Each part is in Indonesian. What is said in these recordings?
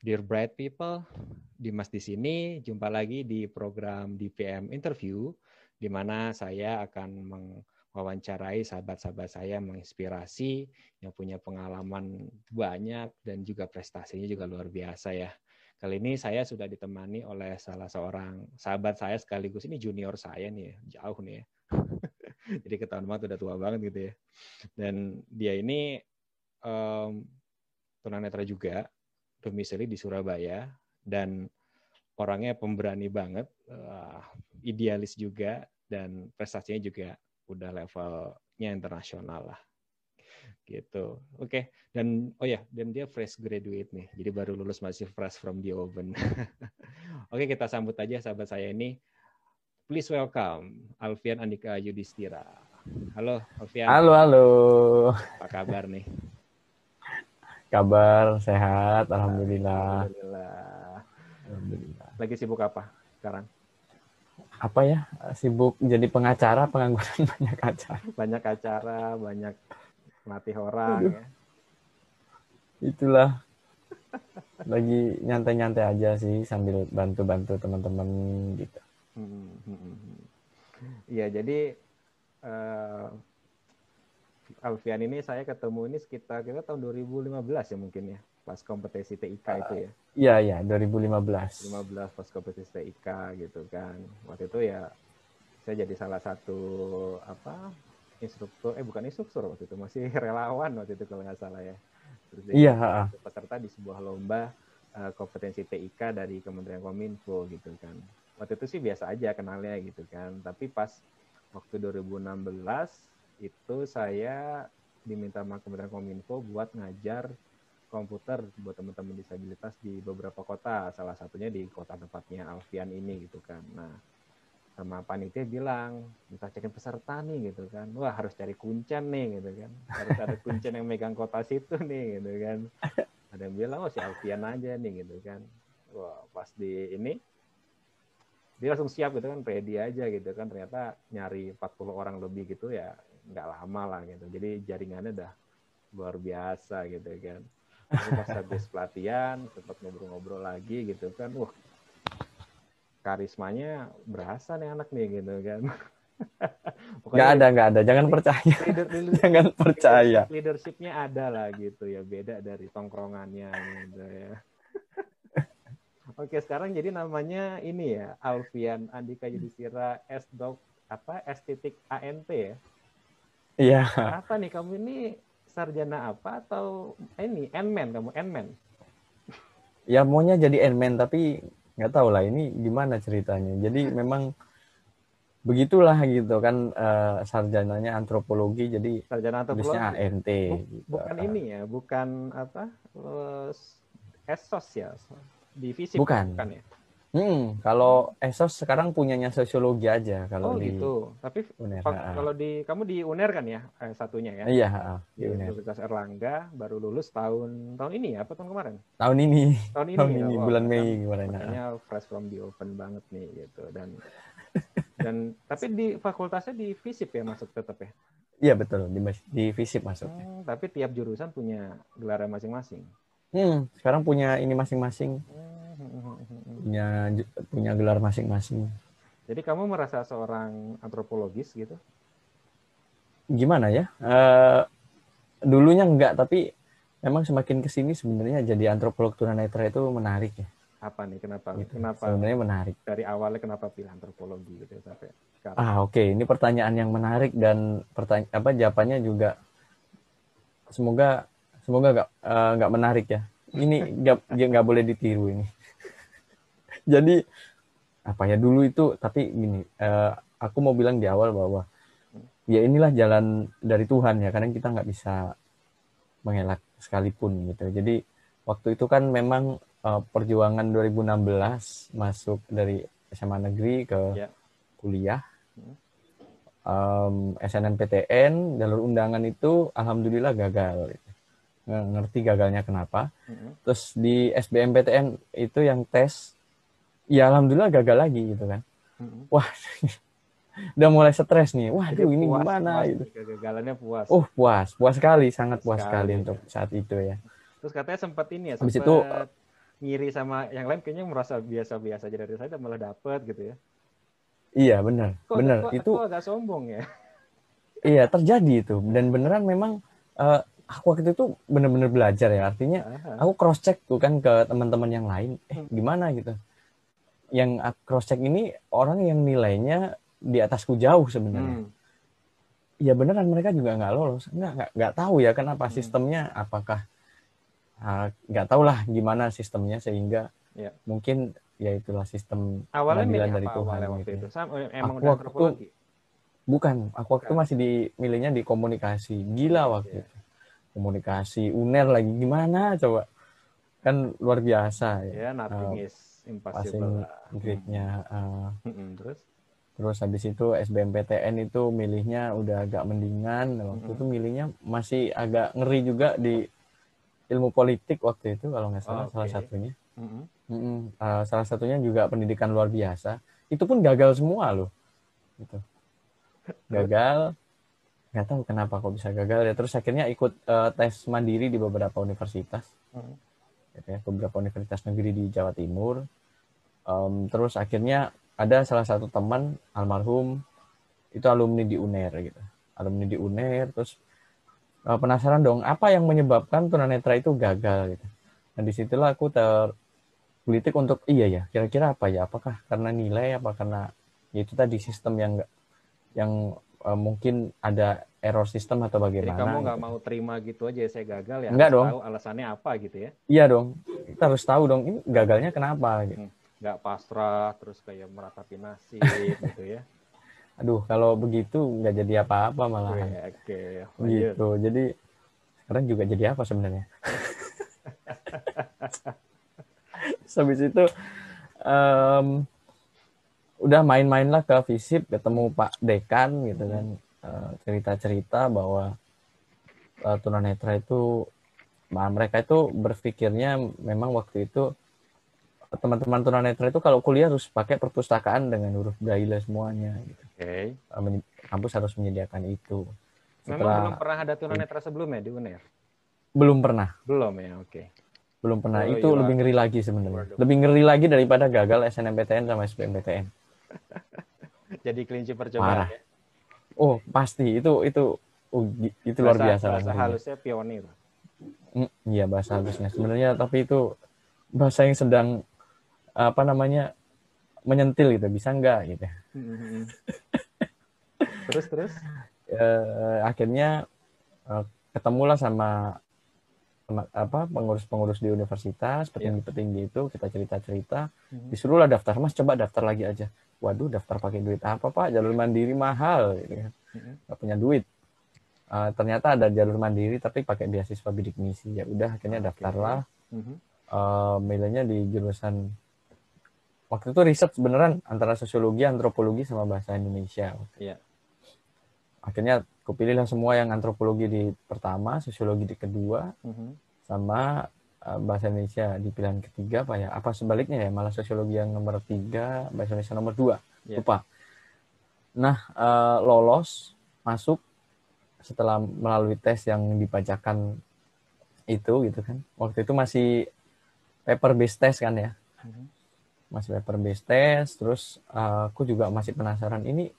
Dear Bright People, Dimas di sini. Jumpa lagi di program DPM Interview, di mana saya akan mewawancarai sahabat-sahabat saya, menginspirasi, yang punya pengalaman banyak dan juga prestasinya juga luar biasa ya. Kali ini saya sudah ditemani oleh salah seorang sahabat saya sekaligus ini junior saya nih, jauh nih ya. Jadi ketahuan banget udah tua banget gitu ya. Dan dia ini um, tunanetra juga, domisili di Surabaya dan orangnya pemberani banget, uh, idealis juga dan prestasinya juga udah levelnya internasional lah gitu. Oke, okay. dan oh ya, dan dia fresh graduate nih, jadi baru lulus masih fresh from the oven. Oke, okay, kita sambut aja sahabat saya ini. Please welcome Alfian Andika Yudhistira. Halo Alfian. Halo, halo. Apa kabar nih? Kabar sehat, alhamdulillah. Alhamdulillah. Alhamdulillah. Lagi sibuk apa sekarang? Apa ya? Sibuk jadi pengacara, pengangguran banyak acara. Banyak acara, banyak melatih orang Aduh. ya. Itulah. Lagi nyantai-nyantai aja sih sambil bantu-bantu teman-teman gitu. Hmm, hmm, hmm, iya, jadi uh, Alfian ini saya ketemu ini sekitar kita tahun 2015 ya mungkin ya pas kompetisi TIK uh, itu ya. Iya iya 2015. 15 pas kompetisi TIK gitu kan. Waktu itu ya saya jadi salah satu apa instruktur eh bukan instruktur waktu itu masih relawan waktu itu kalau nggak salah ya. Terus iya. peserta di sebuah lomba uh, kompetensi TIK dari Kementerian Kominfo gitu kan. Waktu itu sih biasa aja kenalnya gitu kan. Tapi pas waktu 2016 itu saya diminta sama Kementerian Kominfo buat ngajar komputer buat teman-teman disabilitas di beberapa kota, salah satunya di kota tempatnya Alfian ini gitu kan. Nah, sama panitia bilang, minta cekin peserta nih gitu kan. Wah, harus cari kuncen nih gitu kan. Harus ada kuncen yang megang kota situ nih gitu kan. Ada yang bilang, oh si Alfian aja nih gitu kan. Wah, pas di ini dia langsung siap gitu kan, ready aja gitu kan. Ternyata nyari 40 orang lebih gitu ya nggak lama lah gitu. Jadi jaringannya udah luar biasa gitu kan. Lalu pas habis pelatihan, sempat ngobrol-ngobrol lagi gitu kan. Wah, karismanya berasa nih anak nih gitu kan. Pokoknya gak ada, gak ada. Jangan percaya. Leader, leader, Jangan percaya. Leadershipnya ada lah gitu ya. Beda dari tongkrongannya gitu ya. Oke, sekarang jadi namanya ini ya, Alfian Andika Yudhistira S. Dok apa S titik ANT ya? Iya. Apa nih kamu ini sarjana apa atau eh, ini N-man kamu N-man? Ya maunya jadi N-man tapi nggak tahu lah ini gimana ceritanya. Jadi memang begitulah gitu kan uh, sarjananya antropologi jadi sarjana antropologi ANT gitu. bukan ini ya bukan apa uh, esos ya divisi bukan, bukan ya Hmm, kalau ESOS sekarang punyanya sosiologi aja kalau oh, di gitu. Tapi UNER. kalau di kamu di UNER kan ya eh, satunya ya? Iya, di, di Universitas Erlangga baru lulus tahun tahun ini ya apa tahun kemarin? Tahun ini. Tahun ini, tahun ya? ini oh, bulan Mei kemarin. Makanya fresh from the open banget nih gitu dan dan tapi di fakultasnya di FISIP ya masuk tetap ya? Iya betul di di FISIP masuk. Hmm, tapi tiap jurusan punya gelar masing-masing. Hmm, sekarang punya ini masing-masing. Hmm punya punya gelar masing-masing. Jadi kamu merasa seorang antropologis gitu? Gimana ya? Uh, dulunya enggak, tapi memang semakin ke sini sebenarnya jadi antropolog tunanetra itu menarik ya. Apa nih? Kenapa? Gitu. Kenapa? Sebenarnya menarik. Dari awalnya kenapa pilih antropologi gitu ya, sampai sekarang? Ah oke, okay. ini pertanyaan yang menarik dan pertanya apa jawabannya juga semoga semoga nggak uh, nggak menarik ya. Ini nggak nggak boleh ditiru ini jadi apa ya dulu itu tapi gini uh, aku mau bilang di awal bahwa ya inilah jalan dari Tuhan ya kadang kita nggak bisa mengelak sekalipun gitu jadi waktu itu kan memang uh, perjuangan 2016 masuk dari SMA negeri ke yeah. kuliah um, SNMPTN jalur undangan itu alhamdulillah gagal gitu. ngerti gagalnya kenapa mm -hmm. terus di SBMPTN itu yang tes ya alhamdulillah gagal lagi gitu kan. Hmm. wah udah mulai stres nih. Wah Jadi ini puas, gimana puas, gitu. Kegagalannya puas. Oh puas puas sekali sangat puas sekali, sekali. untuk saat itu ya. Terus katanya sempat ini ya sempat itu ngiri sama yang lain kayaknya merasa biasa-biasa aja dari saya malah dapet gitu ya. Iya benar, Kok, benar. kok- itu kok agak sombong ya. iya terjadi itu. Dan beneran memang eh, aku waktu itu bener-bener belajar ya. Artinya Aha. aku cross check tuh kan ke teman-teman yang lain eh Hmm. gimana gitu yang cross check ini orang yang nilainya di atasku jauh sebenarnya Hmm. ya beneran mereka juga nggak lolos nggak nggak nggak tahu ya kenapa Hmm. sistemnya apakah ah, nggak tahu lah gimana sistemnya sehingga Ya. mungkin ya itulah sistem Awalnya pengadilan dari apa Tuhan awalnya waktu gitu ya. itu? Sama, emang Aku udah waktu bukan aku waktu Bukan. masih di milihnya di komunikasi gila waktu Iya. itu komunikasi uner lagi gimana coba kan luar biasa ya Ya, nothing Eh, is impossible passing grade-nya eh, Hmm. Hmm, Terus? terus habis itu SBMPTN itu milihnya udah agak mendingan waktu Mm-mm. itu milihnya masih agak ngeri juga di ilmu politik waktu itu kalau nggak salah Oh, salah oke. satunya Hmm. Mm-mm. Eh, salah satunya juga pendidikan luar biasa itu pun gagal semua loh gitu gagal nggak tahu kenapa kok bisa gagal ya terus akhirnya ikut eh, tes mandiri di beberapa universitas Hmm. gitu ya, beberapa universitas negeri di Jawa Timur Em, terus akhirnya ada salah satu teman almarhum itu alumni di UNER gitu alumni di UNER terus eh, penasaran dong apa yang menyebabkan tunanetra itu gagal gitu nah di situlah aku tergelitik untuk iya ya kira-kira apa ya apakah karena nilai apa karena ya itu tadi sistem yang nggak- yang eh, mungkin ada error sistem atau Jadi bagaimana kamu nggak gitu. mau terima gitu aja saya gagal ya? Enggak harus dong. Tahu alasannya apa gitu ya? iya dong kita harus tahu dong ini gagalnya kenapa gitu. Nggak pasrah terus kayak meratapi nasib gitu ya? aduh kalau begitu nggak jadi apa-apa malahan Oke, lanjut. gitu jadi sekarang juga jadi apa sebenarnya habis itu em, udah main-main lah ke visip ketemu Pak Dekan gitu kan Eh, cerita-cerita bahwa eh, tunanetra itu nah, mereka itu berpikirnya memang waktu itu teman-teman tunanetra itu kalau kuliah harus pakai perpustakaan dengan huruf braille semuanya gitu. Oke. Eh, menye- kampus harus menyediakan itu Memang setelah belum pernah ada tunanetra sebelumnya di UNER? belum pernah Belum ya, oke. belum pernah Oh, itu iya. lebih ngeri lagi sebenarnya lebih ngeri lagi daripada gagal SNMPTN sama SBMPTN Jadi kelinci percobaan Parah. ya? oh pasti itu itu oh, gi- itu luar biasa Bahasa halusnya pionir. Mm, iya bahasa halusnya sebenarnya tapi itu bahasa yang sedang apa namanya menyentil gitu bisa enggak gitu. Terus terus? Eh, akhirnya eh, ketemulah sama sama apa pengurus-pengurus di universitas petinggi-petinggi itu kita cerita-cerita. Mhm. disuruhlah daftar mas coba daftar lagi aja. Waduh daftar pakai duit apa pak? Jalur mandiri mahal gitu kan nggak punya duit. Eh, ternyata ada jalur mandiri tapi pakai beasiswa bidik misi. Ya udah akhirnya Oke. daftarlah. Mhm. Eh, milihnya di jurusan waktu itu riset beneran antara sosiologi antropologi sama bahasa Indonesia Iya. akhirnya kupilihlah semua yang antropologi di pertama sosiologi di kedua Mhm. sama eh, bahasa Indonesia di pilihan ketiga apa ya apa sebaliknya ya malah sosiologi yang nomor tiga bahasa Indonesia nomor dua Iya. lupa nah eh, lolos masuk setelah melalui tes yang dibacakan itu gitu kan waktu itu masih paper based test kan ya Mhm. Masih paper based test terus eh, aku juga masih penasaran ini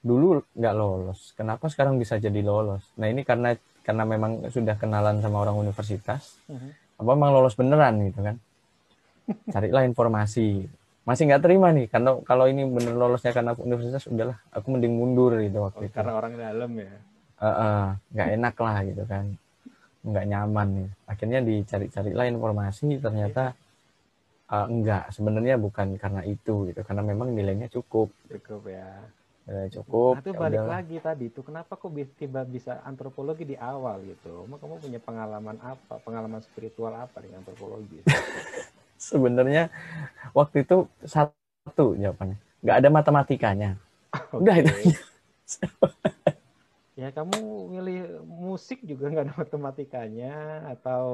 dulu nggak lolos kenapa sekarang bisa jadi lolos? Nah ini karena karena memang sudah kenalan sama orang universitas Mhm. apa memang lolos beneran gitu kan? Carilah informasi. Masih nggak terima nih karena kalau ini bener lolosnya karena universitas udahlah aku mending mundur gitu Oh, waktu itu. karena orang dalam ya. Eh, eh, nggak enak lah gitu kan. Nggak nyaman nih. Akhirnya dicari-carilah informasi ternyata eh, enggak sebenarnya bukan karena itu gitu karena memang nilainya cukup Cukup ya. nilainya cukup Nah, itu ya balik udahlah. lagi tadi tuh kenapa kok bi- tiba bisa antropologi di awal gitu? Emang kamu punya pengalaman apa? Pengalaman spiritual apa dengan antropologi? sebenarnya waktu itu satu jawabannya nggak ada matematikanya udah Oke. itu Ya kamu milih musik juga nggak ada matematikanya atau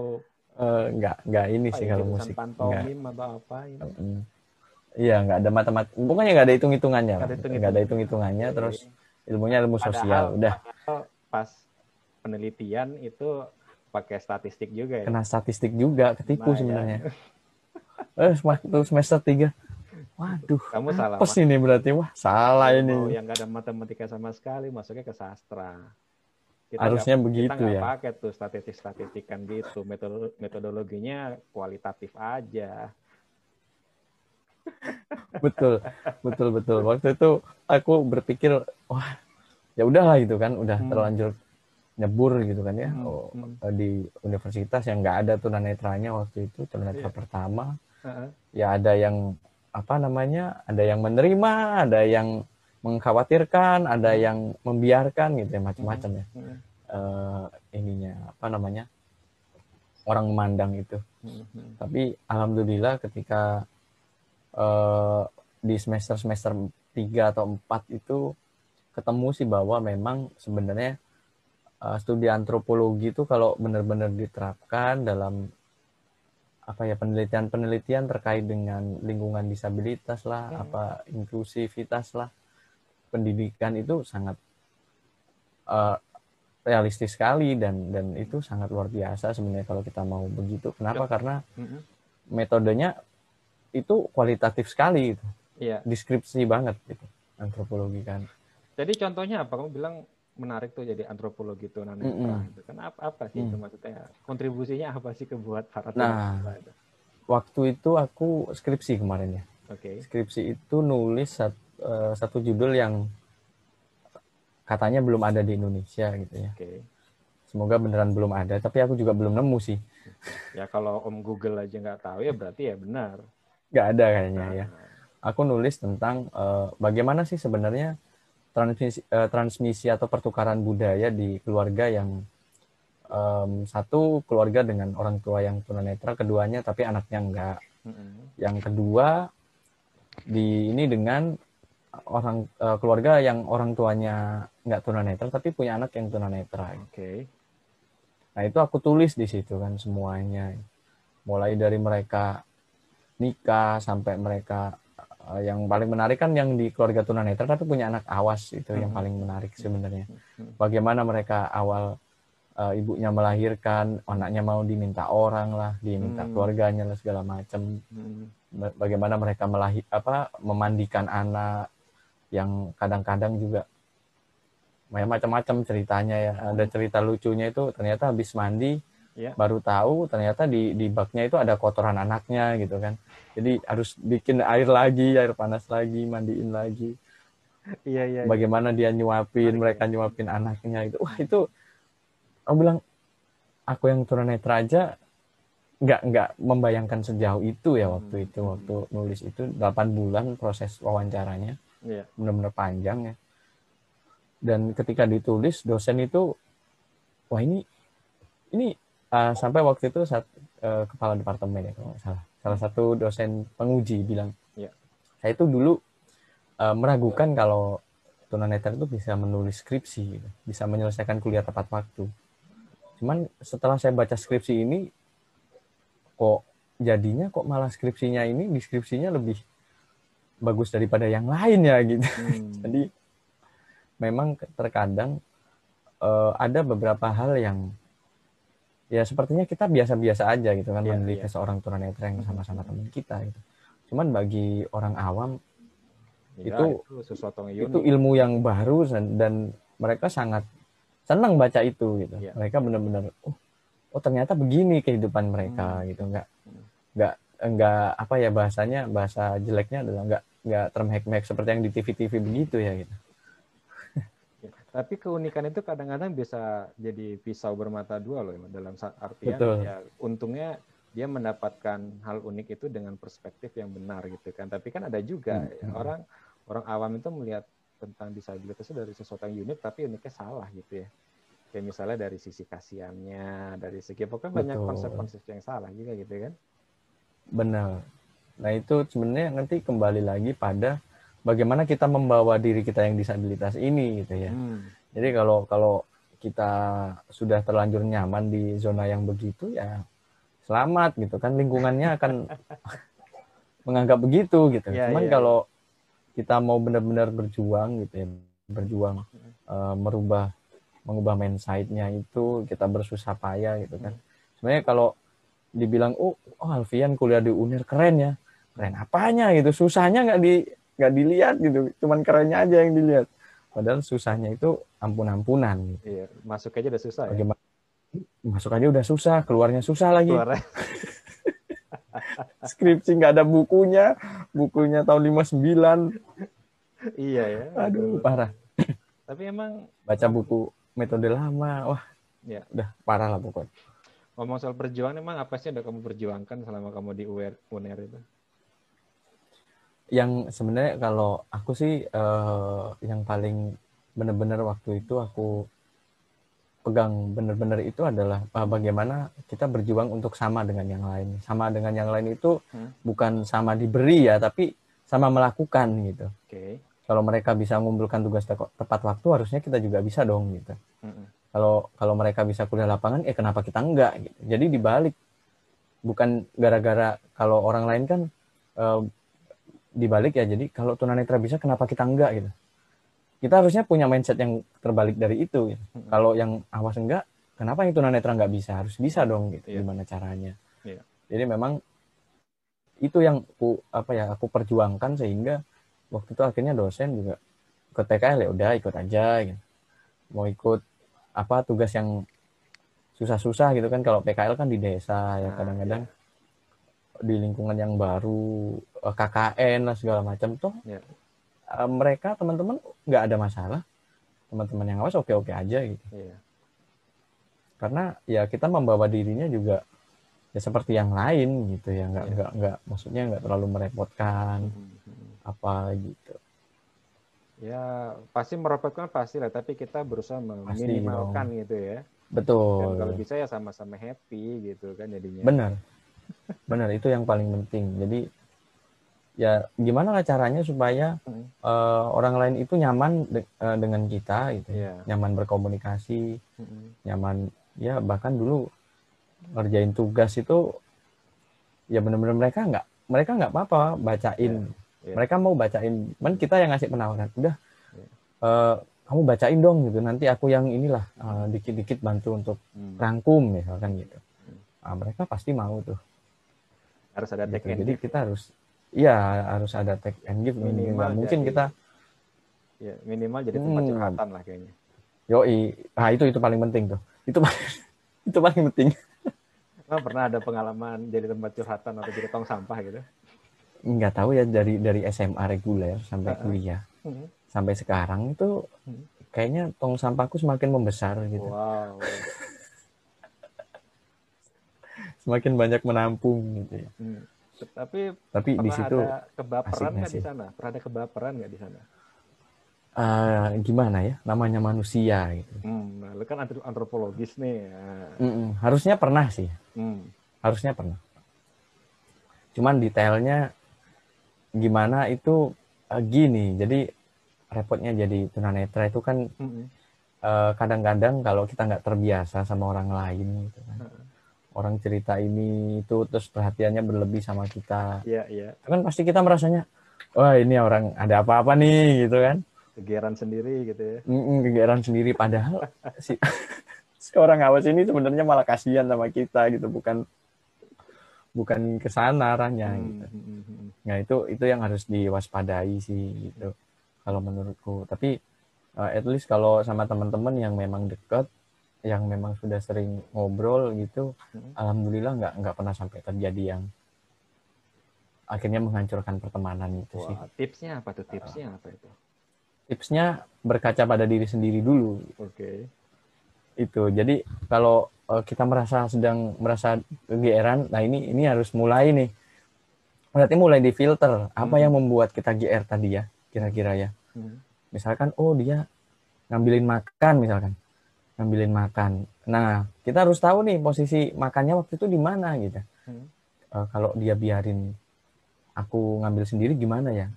Eh, nggak nggak ini apa sih ya, kalau musik nggak pantomim atau apa ini? Mm. Iya, nggak ada matematik. Bukannya nggak ada hitung-hitungannya. Nggak ada Nggak hitung-hitungan. ada hitung-hitungannya. Terus ilmunya ilmu Padahal- sosial. Udah pas penelitian itu pakai statistik juga ya. kena statistik juga, ketipu Nah, ya. sebenarnya. eh waktu semester tiga waduh Kamu salah. apa sih ini berarti wah salah ini yang nggak ada matematika sama sekali masuknya ke sastra. Kita harusnya nggak- begitu kita nggak ya pakai tuh statistik-statistikan gitu. Metode metodologinya kualitatif aja. betul betul betul waktu itu aku berpikir wah ya udahlah gitu kan udah Hmm. terlanjur nyebur gitu kan ya Hmm, Oh, hmm. di universitas yang nggak ada tunanetranya waktu itu tunanetra Iya. pertama Heeh. ya ada yang apa namanya ada yang menerima ada yang mengkhawatirkan ada Hmm. yang membiarkan gitu ya macam-macam ya. Hmm, Eh, ininya apa namanya orang memandang itu. Hmm, tapi alhamdulillah ketika eh, di semester semester 3 atau 4 itu ketemu sih bahwa memang sebenarnya eh, studi antropologi itu kalau benar-benar diterapkan dalam apa ya penelitian-penelitian terkait dengan lingkungan disabilitas lah, Hmm. apa inklusivitas lah, pendidikan itu sangat eh, realistis sekali dan dan itu sangat luar biasa sebenarnya kalau kita mau begitu. Kenapa? Ya. Karena metodenya itu kualitatif sekali gitu. Iya. deskripsi banget gitu antropologi kan Jadi contohnya apa? Kamu bilang menarik tuh jadi antropologi tunanetra. Mm-mm. Gitu. Kan apa, apa sih itu Mm. maksudnya? Kontribusinya apa sih ke buat para Nah. itu? waktu itu aku skripsi kemarin ya Oke. skripsi itu nulis sat- eh, satu judul yang katanya belum ada di Indonesia gitu ya Oke. semoga beneran belum ada tapi aku juga belum nemu sih Ya kalau Om Google aja nggak tahu ya berarti ya benar. nggak ada kayaknya ya Nah, aku nulis tentang eh, bagaimana sih sebenarnya transmisi eh, transmisi atau pertukaran budaya di keluarga yang em, satu keluarga dengan orang tua yang tunanetra keduanya tapi anaknya enggak mm-mm. yang kedua di ini dengan orang eh, keluarga yang orang tuanya nggak tunanetra tapi punya anak yang tunanetra Oke. nah itu aku tulis di situ kan semuanya mulai dari mereka nikah sampai mereka eh, yang paling menarik kan yang di keluarga tunanetra tapi punya anak awas itu yang Mhm. paling menarik sebenarnya Mhm. bagaimana mereka awal eh, ibunya melahirkan anaknya mau diminta orang lah diminta Hmm. keluarganya lah segala macam Mm. Ba- bagaimana mereka melahir apa memandikan anak yang kadang-kadang juga macam-macam ceritanya ya ada cerita lucunya itu ternyata habis mandi Ya. baru tahu ternyata di di baknya itu ada kotoran anaknya gitu kan jadi harus bikin air lagi air panas lagi mandiin lagi Iya iya. iya. bagaimana dia nyuapin mereka ya. nyuapin anaknya itu wah itu aku bilang aku yang tunanetra aja nggak nggak membayangkan sejauh itu ya waktu Hmm. itu waktu nulis itu 8 bulan proses wawancaranya Iya. benar-benar panjang ya dan ketika ditulis dosen itu wah ini ini uh, sampai waktu itu saat uh, kepala departemen ya kalau nggak salah salah satu dosen penguji bilang Iya. saya itu dulu uh, meragukan kalau tunanetra itu bisa menulis skripsi gitu, bisa menyelesaikan kuliah tepat waktu cuman setelah saya baca skripsi ini kok jadinya kok malah skripsinya ini deskripsinya lebih bagus daripada yang lain ya gitu Hmm. jadi memang terkadang eh, ada beberapa hal yang ya sepertinya kita biasa-biasa aja gitu kan Iya, meneliti iya. seorang tunanetra yang Mhm. sama-sama teman kita gitu. Cuman bagi orang awam Ya, itu- itu sesuatu yang itu ilmu yang baru dan, dan mereka sangat senang baca itu gitu. Iya. Mereka benar-benar oh, oh ternyata begini kehidupan mereka Hmm. gitu. Enggak Hmm. Enggak apa ya bahasanya bahasa jeleknya adalah enggak enggak termehek-mehek seperti yang di TV-TV begitu ya gitu. Ya, Tapi keunikan itu kadang-kadang bisa jadi pisau bermata dua loh dalam artian Betul. ya untungnya dia mendapatkan hal unik itu dengan perspektif yang benar gitu kan. Tapi kan ada juga Hmm, ya, hmm. orang orang awam itu melihat tentang disabilitas itu dari sesuatu yang unik tapi uniknya salah gitu ya. Kayak misalnya dari sisi kasihannya, dari segi pokoknya banyak konsep-konsep yang salah juga gitu kan. Benar. Nah itu sebenarnya nanti kembali lagi pada bagaimana kita membawa diri kita yang disabilitas ini gitu ya. Hmm. Jadi kalau kalau kita sudah terlanjur nyaman di zona yang begitu ya selamat gitu kan lingkungannya akan menganggap begitu gitu. Iya, Cuman iya, kalau kita mau benar-benar berjuang gitu ya, berjuang eh, merubah mengubah mindset-nya itu kita bersusah payah gitu kan. Hmm. Sebenarnya kalau dibilang oh, oh Alfian kuliah di Unir keren ya. Keren apanya gitu susahnya nggak di nggak dilihat gitu cuman kerennya aja yang dilihat. Padahal susahnya itu ampun-ampunan gitu. iya masuk aja udah susah ya. Masuk aja udah susah keluarnya susah lagi. Keluarnya. skripsi nggak ada bukunya bukunya tahun 59 iya ya aduh parah. Tapi emang baca buku metode lama wah ya udah parah lah pokoknya ngomong soal perjuangan emang apa sih yang udah kamu perjuangkan selama kamu di UR, UNER itu yang sebenarnya kalau aku sih eh, yang paling benar-benar waktu itu aku pegang benar-benar itu adalah eh, bagaimana kita berjuang untuk sama dengan yang lain. Sama dengan yang lain itu Hmm. bukan sama diberi ya, tapi sama melakukan gitu. oke Kalau mereka bisa mengumpulkan tugas te- tepat waktu, harusnya kita juga bisa dong gitu. Mm-mm. Kalau kalau mereka bisa kuliah lapangan, eh kenapa kita enggak? Gitu. Jadi dibalik, bukan gara-gara kalau orang lain kan eh, dibalik ya. Jadi kalau tunanetra bisa, kenapa kita enggak gitu? Kita harusnya punya mindset yang terbalik dari itu. Gitu. Mm-mm. Kalau yang awas enggak, kenapa yang tunanetra enggak bisa? Harus bisa dong gitu. Iya. Gimana caranya? Iya. Jadi memang itu yang aku apa ya aku perjuangkan sehingga waktu itu akhirnya dosen juga ikut PKL ya udah ikut aja gitu. Mau ikut apa tugas yang susah-susah gitu kan. Kalau PKL kan di desa ya Nah, kadang-kadang di lingkungan yang baru eh, KKN lah segala macam. Tuh Iya. eh, mereka teman-teman nggak ada masalah. Teman-teman yang awas oke-oke aja gitu. Iya. Karena ya kita membawa dirinya juga ya seperti yang lain gitu ya. Nggak Iya. nggak nggak maksudnya nggak terlalu merepotkan. Mm-mm. apa gitu ya pasti merepotkan pasti lah tapi kita berusaha meminimalkan gitu ya. Dan betul kalau bisa ya sama-sama happy gitu kan jadinya. Benar. Benar itu yang paling penting. Jadi ya gimana lah caranya supaya Mm. eh, orang lain itu nyaman de- eh, dengan kita gitu. Iya. nyaman berkomunikasi. Mm-mm. nyaman ya bahkan dulu ngerjain tugas itu ya benar-benar mereka nggak mereka nggak apa-apa bacain Iya. mereka mau bacain kan kita yang ngasih penawaran udah Iya. eh, kamu bacain dong gitu nanti aku yang inilah eh, dikit-dikit bantu untuk Hmm. rangkum misalkan gitu Hmm. Nah, mereka pasti mau tuh harus ada gitu. take and jadi give. kita harus iya harus ada take and give Minimal nggak mungkin jadi kita ya minimal jadi tempat Hmm. curhatan lah kayaknya yoi ah itu itu paling penting tuh itu paling itu paling penting Emang pernah ada pengalaman jadi tempat curhatan atau jadi tong sampah gitu nggak tahu ya dari dari SMA reguler sampai Uh-uh. kuliah Hmm. sampai sekarang itu Hmm. kayaknya tong sampahku semakin membesar gitu wow semakin banyak menampung gitu ya Hmm. tapi tapi di situ ada kebaperan nggak di sana pernah ada kebaperan nggak di sana eh, gimana ya namanya manusia gitu hmm. nah, lu kan antro- antropologis nih Nah, Mm-mm. harusnya pernah sih hmm. harusnya pernah cuman detailnya gimana itu eh, gini jadi repotnya jadi tunanetra itu kan Hmm. eh, kadang-kadang kalau kita nggak terbiasa sama orang lain gitu kan. Heeh. orang cerita ini itu terus perhatiannya berlebih sama kita. Iya iya. Itu kan pasti kita merasanya wah ini orang ada apa-apa nih gitu kan. Kegeran sendiri gitu ya. Mm-mm, kegeeran sendiri. Padahal si seorang awas ini sebenarnya malah kasihan sama kita gitu bukan bukan ke sana arahnya Hmm, gitu. hmm, hmm, hmm. Nah, itu itu yang harus diwaspadai sih gitu. Kalau menurutku. Tapi uh, at least kalau sama teman-teman yang memang dekat, yang memang sudah sering ngobrol gitu, Hmm. alhamdulillah nggak nggak pernah sampai terjadi yang akhirnya menghancurkan pertemanan itu sih. Tipsnya apa tuh tipsnya apa itu Tipsnya berkaca pada diri sendiri dulu oke itu. Jadi kalau uh, kita merasa sedang merasa kegeeran, nah ini ini harus mulai nih. Berarti mulai difilter apa Hmm. yang membuat kita GR tadi ya, kira-kira ya. Hmm. Misalkan oh dia ngambilin makan misalkan. Ngambilin makan. Nah, kita harus tahu nih posisi makannya waktu itu di mana gitu. Hmm. Eh, kalau dia biarin aku ngambil sendiri gimana ya?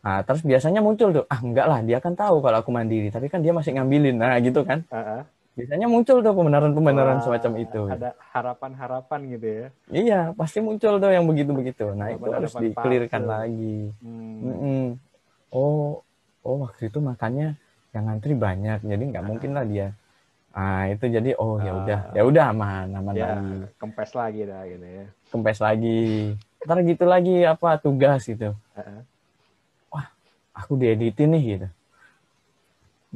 Nah, terus biasanya muncul tuh, ah enggak lah, dia kan tahu kalau aku mandiri, tapi kan dia masih ngambilin. Nah, gitu kan. Ah, ah. Biasanya muncul tuh pembenaran-pembenaran Wah, semacam itu. ada harapan-harapan gitu ya Iya, pasti muncul tuh yang begitu-begitu. Nah, itu harus dikelirkan lagi. Hmm. Mm-mm. Oh, oh waktu itu makannya yang ngantri banyak, jadi nggak Ah. mungkin lah dia ah itu jadi oh ya Ah. udah ya udah aman aman ya lagi kempes lagi dah gitu ya kempes lagi ntar gitu lagi apa tugas gitu Heeh. aku dieditin nih gitu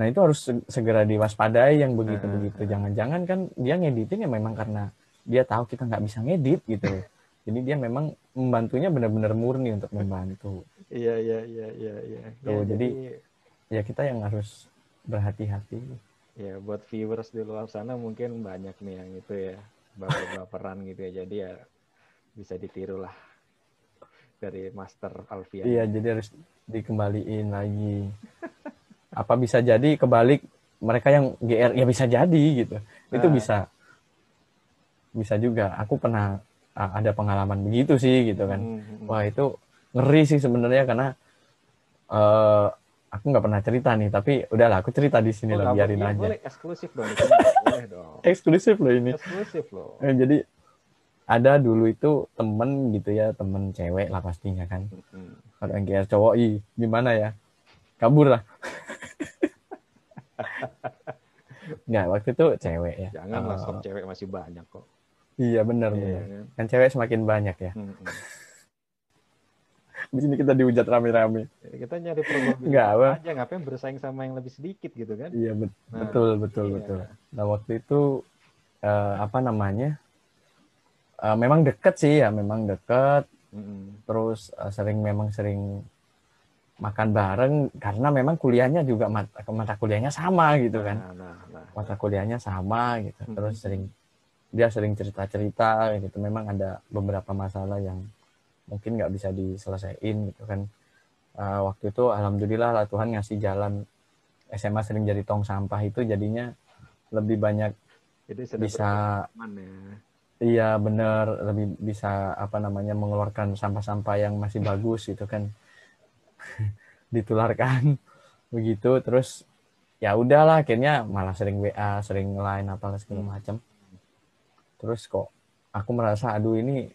nah itu harus se- segera diwaspadai yang begitu begitu. jangan-jangan kan dia ngeditin ya memang karena dia tahu kita nggak bisa ngedit gitu. Jadi dia memang membantunya benar-benar murni untuk membantu. Iya iya iya iya iya. Tuh, Ya, jadi- ya kita yang harus berhati-hati. Ya buat viewers di luar sana mungkin banyak nih yang itu ya baper-baperan gitu ya. Jadi ya bisa ditiru lah dari Master Alfian. Iya, jadi harus dikembaliin lagi. Apa bisa jadi kebalik mereka yang GR ya bisa jadi gitu. Itu Nah. bisa bisa juga. Aku pernah ah, ada pengalaman begitu sih gitu kan. Hmm, hmm, hmm. Wah, itu ngeri sih sebenarnya karena eh aku nggak pernah cerita nih, tapi udahlah aku cerita di sini Oh, lah biarin boleh, aja. boleh eksklusif dong boleh dong Eksklusif loh ini. eksklusif loh Eh, jadi ada dulu itu temen gitu ya, temen cewek lah pastinya kan. Hmm. Kalau yang GR cowok, ih, gimana ya? Kabur lah. Nggak, waktu itu cewek ya. jangan lah Eh, sob cewek masih banyak kok Iya benar Iya, benar. kan? Kan cewek semakin banyak ya. Hmm, hmm. Di sini kita dihujat rame-rame. Jadi kita nyari probabilitas Nggak, apa. aja ngapain bersaing sama yang lebih sedikit gitu kan Iya bet- Nah, betul betul iya. betul. Nah waktu itu eh, apa namanya? Eh, memang deket sih ya, memang deket. Hmm, Terus eh, sering memang sering makan bareng karena memang kuliahnya juga mata, mata kuliahnya sama gitu kan. nah, nah. Mata kuliahnya sama gitu. Hmm. terus sering dia sering cerita cerita gitu. Memang ada beberapa masalah yang mungkin nggak bisa diselesaikan gitu kan. Eh, waktu itu alhamdulillah lah Tuhan ngasih jalan. SMA sering jadi tong sampah itu jadinya lebih banyak sudah bisa ya. Iya bener lebih bisa apa namanya mengeluarkan sampah-sampah yang masih bagus gitu kan. Ditularkan. Begitu. Terus ya udahlah akhirnya malah sering WA sering line apalah segala Hmm. macam terus kok aku merasa aduh ini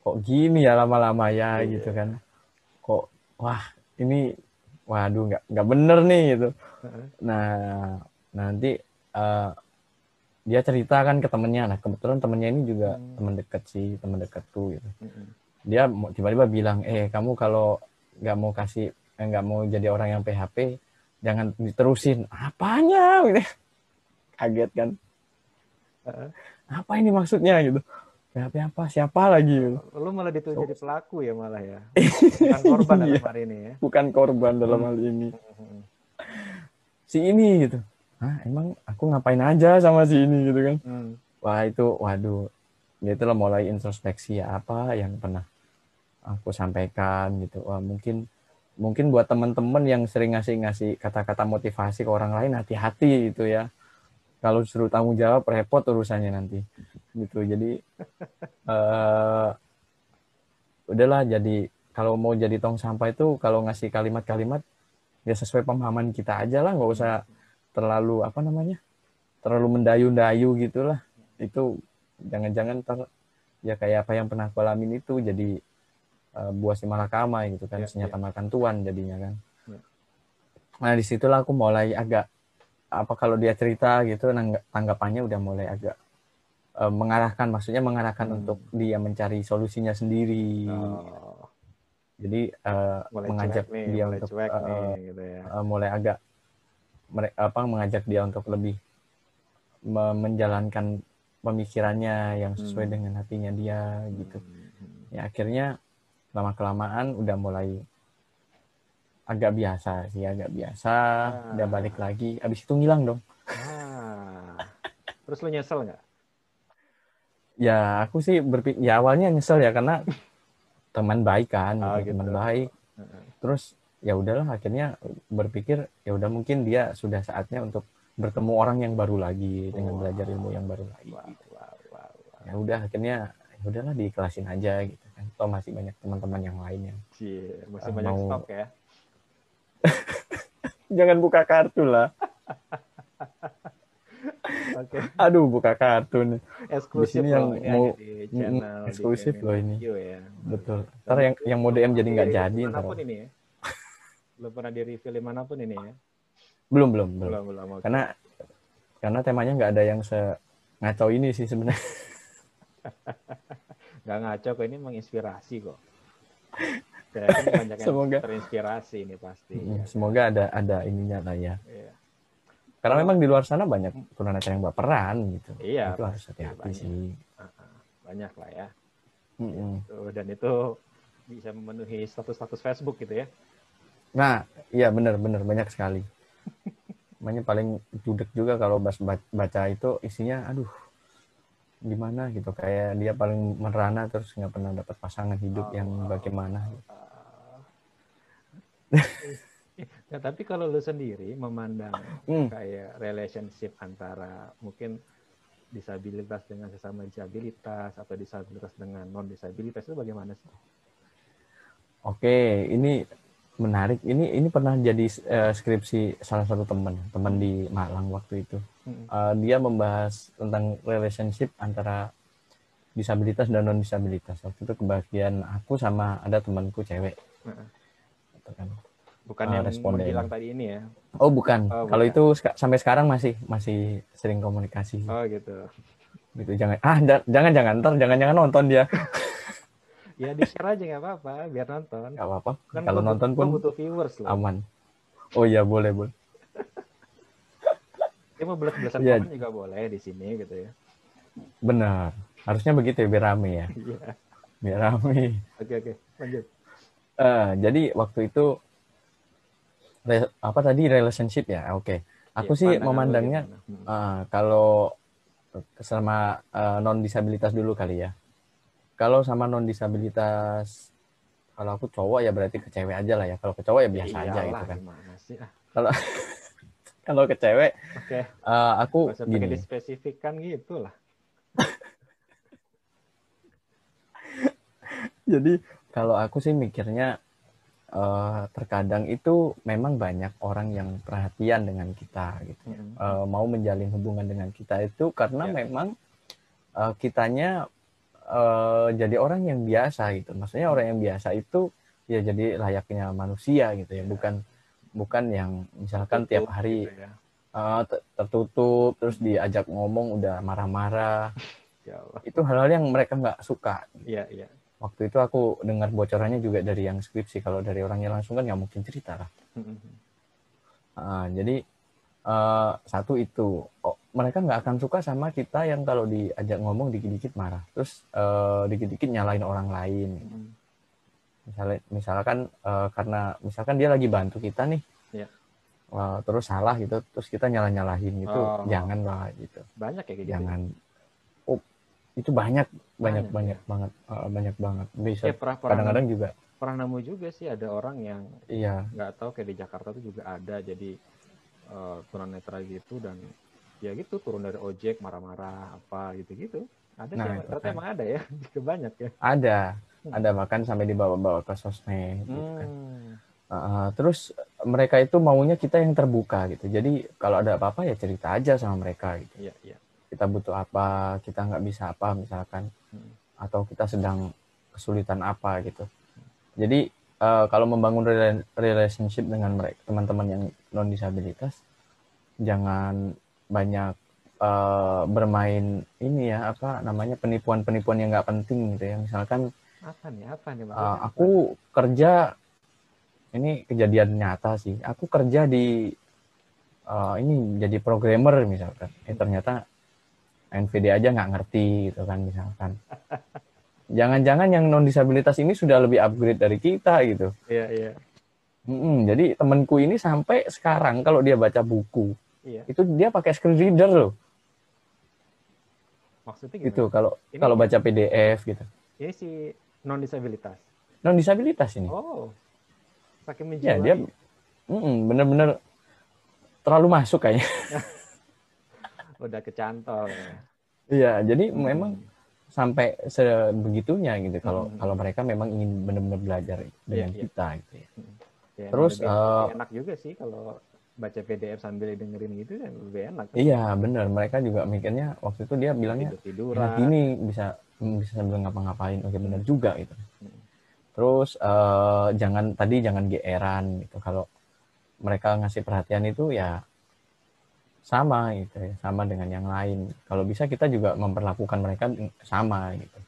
kok gini ya lama-lama ya Iya. gitu kan. Kok wah ini waduh nggak nggak bener nih gitu. Nah nanti eh, dia cerita kan ke temennya. Nah kebetulan temennya ini juga Hmm. teman dekat sih teman dekatku gitu. Hmm, dia tiba-tiba bilang eh kamu kalau nggak mau kasih eh, nggak mau jadi orang yang PHP jangan diterusin. Apanya? Gitu. Kaget kan? Apa ini maksudnya? Gitu. PHP apa siapa lagi? Gitu. lu malah dituduh jadi pelaku ya malah ya? Bukan korban dalam Iya. hari ini ya? Bukan korban dalam Hmm. hal ini. Hmm, si ini gitu. Hah, emang aku ngapain aja sama si ini? Gitu kan. Hmm. wah itu waduh. Ya itulah mulai introspeksi ya apa yang pernah aku sampaikan gitu. Wah mungkin mungkin buat teman-teman yang sering ngasih-ngasih kata-kata motivasi ke orang lain hati-hati gitu ya. Kalau suruh tanggung jawab repot urusannya nanti. Gitu. Jadi eh udahlah jadi kalau mau jadi tong sampah itu kalau ngasih kalimat-kalimat ya sesuai pemahaman kita aja lah. Nggak usah terlalu apa namanya terlalu mendayu-dayu gitulah. Itu jangan-jangan ter ya kayak apa yang pernah aku alamin itu jadi eh, buah si malakama gitu kan Ya, senjata makan tuan jadinya kan Ya. nah di situlah aku mulai agak apa kalau dia cerita gitu tanggapannya udah mulai agak eh, mengarahkan maksudnya mengarahkan Hmm. untuk dia mencari solusinya sendiri Oh, jadi eh, mulai mengajak nih, dia mulai untuk cuek eh, nih gitu ya. eh, mulai agak mere- apa mengajak dia untuk lebih me- menjalankan pemikirannya yang sesuai Hmm. dengan hatinya dia gitu. Hmm, hmm. Ya akhirnya lama kelamaan udah mulai agak biasa sih, agak biasa, Ah. udah balik lagi. Abis itu ngilang dong. Ah. Terus lu nyesel nggak? Ya aku sih berpikir, ya awalnya nyesel ya karena teman baik kan, Ah, gitu, teman baik. Terus ya udahlah akhirnya berpikir ya udah mungkin dia sudah saatnya untuk bertemu orang yang baru lagi dengan Wah. belajar ilmu yang baru lagi. Wah, wah, wah, wah. Ya udah akhirnya ya udahlah diikhlasin aja gitu Toh masih banyak teman-teman yang lain yang Cie, masih Ah, banyak mau- stok ya. jangan buka kartu lah. Oke, Aduh buka kartu nih. eksklusif sini loh yang ini mau- channel eksklusif loh ini. Ya. Betul. Ntar yang yang mau DM jadi nggak Di jadi. Mana pun ini ya. Belum pernah di review di mana pun ini ya. Belum belum belum. Belum belum. oke. Karena karena temanya nggak ada yang se ngaco ini sih sebenarnya. nggak ngaco kok ini menginspirasi kok. Saya yakin banyak yang Semoga. terinspirasi ini pasti. Hmm, ya. Semoga ada ada ininya lah ya. Iya. Karena memang di luar sana banyak tunanetra yang baperan gitu. Iya, Itu harus hati-hati banyak. sih. Banyak lah ya. Tuh, dan itu bisa memenuhi status-status Facebook gitu ya. Nah, iya benar benar banyak sekali. Makanya paling judek juga kalau baca itu isinya aduh gimana gitu kayak dia paling merana terus nggak pernah dapat pasangan hidup yang Oh. bagaimana. Nah, tapi kalau lu sendiri memandang Hmm. kayak relationship antara mungkin disabilitas dengan sesama disabilitas atau disabilitas dengan non disabilitas itu bagaimana sih? Oke, ini menarik. Ini ini pernah jadi eh, skripsi salah satu teman, teman di Malang waktu itu. Eh, dia membahas tentang relationship antara disabilitas dan non disabilitas. Waktu itu kebagian aku sama ada temanku cewek. Gitu kan. Bukan Ah, yang responden. bilang tadi ini ya. Oh bukan, Oh, kalau itu sampai sekarang masih masih sering komunikasi. Oh gitu. Gitu jangan ah jangan jangan ntar jangan jangan nonton dia. Ya di share aja nggak apa-apa biar nonton. Nggak apa-apa. Kan kalau nonton pun butuh viewers loh. aman. Oh iya boleh boleh. Dia mau belas-belasan Iya. komen juga boleh di sini gitu ya. Benar. Harusnya begitu ya biar rame ya. Iya. Biar rame. Oke oke lanjut. Eh, jadi waktu itu re- apa tadi relationship ya? Oke. Aku Iya, sih memandangnya gimana? Hmm. eh, kalau sama non disabilitas dulu kali ya. Kalau sama non disabilitas kalau aku cowok ya berarti ke cewek aja lah ya. Kalau ke cowok ya biasa aja Iyalah, gitu kan. Sih? Ah, Kalau ke cewek Oke. eh, aku pakai gini. dispesifikkan gitu lah. Jadi kalau aku sih mikirnya eh, terkadang itu memang banyak orang yang perhatian dengan kita gitu. Mm-mm. eh, mau menjalin hubungan dengan kita itu karena Ya. memang eh, kitanya eh, jadi orang yang biasa gitu. Maksudnya orang yang biasa itu ya jadi layaknya manusia gitu ya, Ya. bukan bukan yang misalkan tiap Tutup hari gitu ya. ter- tertutup terus diajak ngomong udah marah-marah. Ya. Itu hal-hal yang mereka nggak suka. Iya iya. Waktu itu aku dengar bocorannya juga dari yang skripsi. Kalau dari orangnya langsung kan nggak mungkin cerita lah. Ah, jadi eh, satu itu oh, mereka nggak akan suka sama kita yang kalau diajak ngomong dikit-dikit marah, terus eh, dikit-dikit nyalain orang lain. Mm-mm. Misalnya, misalkan eh, karena misalkan dia lagi bantu kita nih, Iya. eh, terus salah gitu, terus kita nyalah-nyalahin gitu, Oh. janganlah gitu, Banyak ya gitu. jangan. Oh, itu banyak banyak Banyak, banyak banget eh, banyak banget bisa Ya, kadang-kadang juga pernah nemu juga sih ada orang yang iya nggak tahu kayak di Jakarta tuh juga ada jadi eh, tunanetra gitu dan ya gitu turun dari ojek marah-marah apa gitu-gitu. Ada Nah, sih ternyata kan. emang ada ya, banyak ya. ada Hmm. ada bahkan sampai dibawa-bawa ke sosmed gitu kan. Hmm. Uh, terus mereka itu maunya kita yang terbuka gitu. Jadi kalau ada apa-apa ya cerita aja sama mereka gitu. Iya iya. Kita butuh apa, kita nggak bisa apa misalkan, Hmm. atau kita sedang kesulitan apa gitu. Jadi uh, kalau membangun rela- relationship dengan mereka teman-teman yang non disabilitas, jangan banyak uh, bermain ini ya apa namanya penipuan-penipuan yang nggak penting gitu ya. Misalkan Apa nih? Apa nih Uh, aku kerja ini kejadian nyata sih. Aku kerja di uh, ini jadi programmer misalkan. Eh ternyata NVD aja nggak ngerti gitu kan misalkan. Jangan-jangan yang non disabilitas ini sudah lebih upgrade dari kita gitu. Iya iya. Mm-mm, jadi temanku ini sampai sekarang kalau dia baca buku Iya. itu dia pakai screen reader loh. Maksudnya gimana? Gitu kalau Ini- kalau baca PDF gitu. Ini si non disabilitas. Non disabilitas ini. Oh. Saking Ya menjiwai. dia mm-mm, bener-bener terlalu masuk kayaknya. udah kecantol ya. Iya, jadi Hmm. memang sampai sebegitunya gitu kalau Hmm. kalau mereka memang ingin benar-benar belajar dengan Iya, iya. kita gitu ya. Ya, Terus, lebih, lebih enak juga sih kalau baca PDF sambil dengerin gitu kan lebih enak. Iya, benar. Mereka juga mikirnya waktu itu dia bilangnya tidur tiduran. gini bisa hmm, bisa sambil ngapa-ngapain. Oke, benar juga gitu. Hmm. Terus eh, jangan tadi jangan geeran gitu kalau mereka ngasih perhatian itu ya sama gitu ya, sama dengan yang lain. Kalau bisa kita juga memperlakukan mereka sama gitu.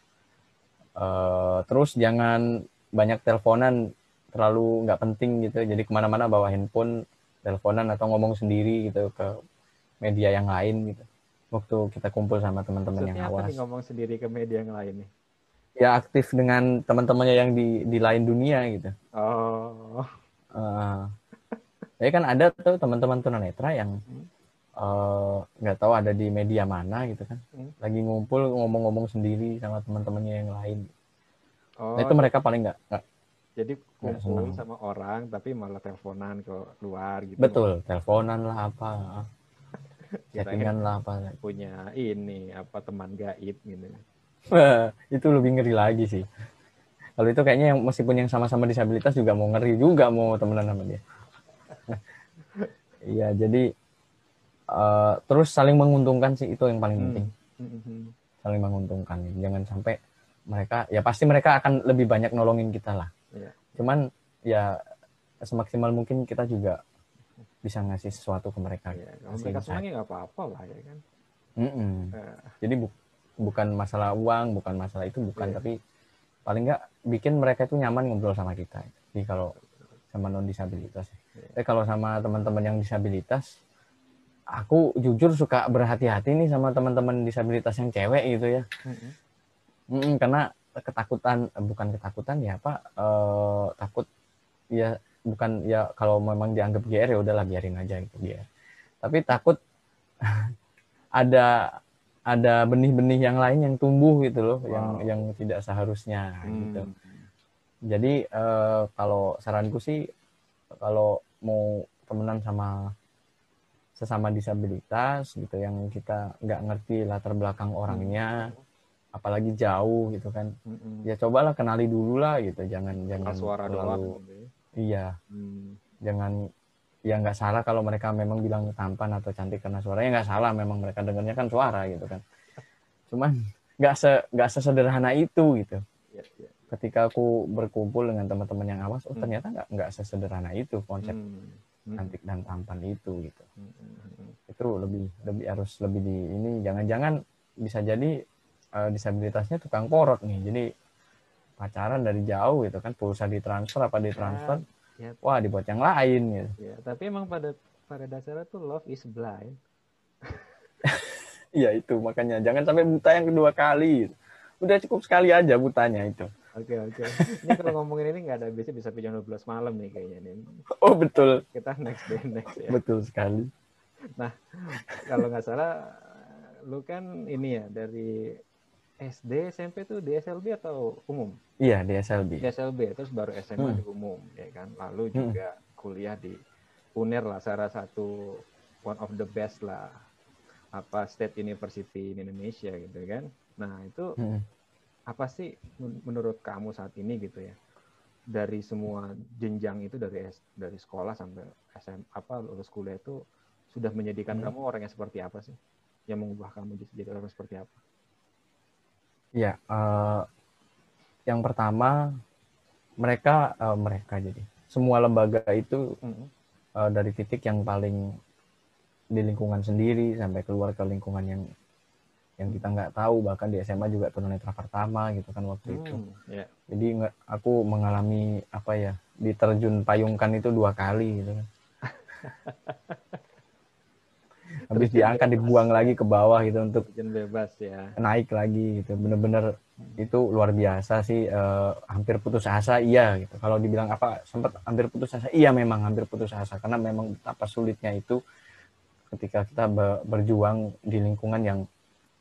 Uh, terus jangan banyak teleponan terlalu nggak penting gitu. Jadi ke mana-mana bawa handphone, teleponan atau ngomong sendiri gitu ke media yang lain gitu. Waktu kita kumpul sama teman-teman yang awas. Apa ngomong sendiri ke media yang lain nih? Ya aktif dengan teman-temannya yang di di lain dunia gitu. Oh. Uh, ya kan ada tuh teman-teman tunanetra yang hmm nggak uh, tahu ada di media mana gitu kan. Hmm. lagi ngumpul ngomong-ngomong sendiri sama teman-temannya yang lain. Oh, nah, itu mereka paling nggak jadi kumpul sama orang tapi malah teleponan ke luar gitu. Betul teleponan lah apa. Chattingan lah apa. punya ini apa teman gaib gitu. Itu lebih ngeri lagi sih. Kalau itu kayaknya yang meskipun yang sama-sama disabilitas juga mau ngeri juga mau temenan sama dia. Iya jadi uh, terus saling menguntungkan sih itu yang paling hmm. penting hmm. saling menguntungkan jangan sampai mereka ya pasti mereka akan lebih banyak nolongin kita lah yeah. cuman ya semaksimal mungkin kita juga bisa ngasih sesuatu ke mereka yeah, kalau mereka senang nggak apa-apa lah ya kan mm -mm. Uh. jadi bu bukan masalah uang bukan masalah itu bukan yeah. tapi paling nggak bikin mereka itu nyaman ngobrol sama kita jadi kalau sama non disabilitas yeah. tapi kalau sama teman-teman yang disabilitas aku jujur suka berhati-hati nih sama teman-teman disabilitas yang cewek gitu ya. Mm-hmm. Mm, karena ketakutan bukan ketakutan ya pak uh, takut ya bukan ya kalau memang dianggap GR ya udahlah biarin aja gitu GR. Tapi takut ada ada benih-benih yang lain yang tumbuh gitu loh wow. yang yang tidak seharusnya hmm. gitu. Jadi uh, kalau saranku sih kalau mau temenan sama sesama disabilitas gitu yang kita nggak ngerti latar belakang orangnya hmm. apalagi jauh gitu kan hmm. ya cobalah kenali dulu lah gitu jangan jangan suara terlalu gitu ya. iya hmm. jangan ya nggak salah kalau mereka memang bilang tampan atau cantik karena suaranya nggak salah memang mereka dengarnya kan suara gitu kan cuman nggak se nggak sesederhana itu gitu ya, ya. ketika aku berkumpul dengan teman-teman yang awas oh hmm. ternyata nggak nggak sesederhana itu konsep hmm Hmm. Cantik dan tampan itu gitu. Hmm. itu lebih lebih harus lebih di ini jangan-jangan bisa jadi uh, disabilitasnya tukang porot nih. Jadi pacaran dari jauh gitu kan. Pulsa ditransfer apa ditransfer ya, ya. wah dibuat yang lain gitu. Ya, tapi emang pada pada dasarnya tuh love is blind. Iya itu. Makanya jangan sampai buta yang kedua kali udah cukup sekali aja butanya itu Oke oke. Ini kalau ngomongin ini nggak ada biasa bisa jam 12 malam nih kayaknya nih. Oh betul. Kita next day next ya. Betul sekali. Nah kalau nggak salah lu kan ini ya dari SD SMP tuh di SLB atau umum? Iya di SLB. Di SLB terus baru SMA hmm. di umum ya kan. Lalu hmm. juga hmm. kuliah di UNER lah salah satu one of the best lah apa state university in Indonesia gitu kan. Nah itu hmm apa sih menurut kamu saat ini gitu ya dari semua jenjang itu dari dari sekolah sampai SM apa lulus kuliah itu sudah menjadikan hmm. kamu orang yang seperti apa sih yang mengubah kamu jadi orang seperti apa? Ya, uh, yang pertama mereka uh, mereka jadi semua lembaga itu hmm. uh, dari titik yang paling di lingkungan sendiri sampai keluar ke lingkungan yang yang kita nggak tahu bahkan di SMA juga tunanetra pertama gitu kan waktu hmm, itu yeah. jadi nggak aku mengalami apa ya diterjun payungkan itu dua kali gitu kan. Habis diangkat dibuang lagi ke bawah gitu untuk bebas ya. naik lagi gitu. Bener-bener hmm. itu luar biasa sih uh, hampir putus asa iya gitu. Kalau dibilang apa sempat hampir putus asa iya memang hampir putus asa. Karena memang betapa sulitnya itu ketika kita berjuang di lingkungan yang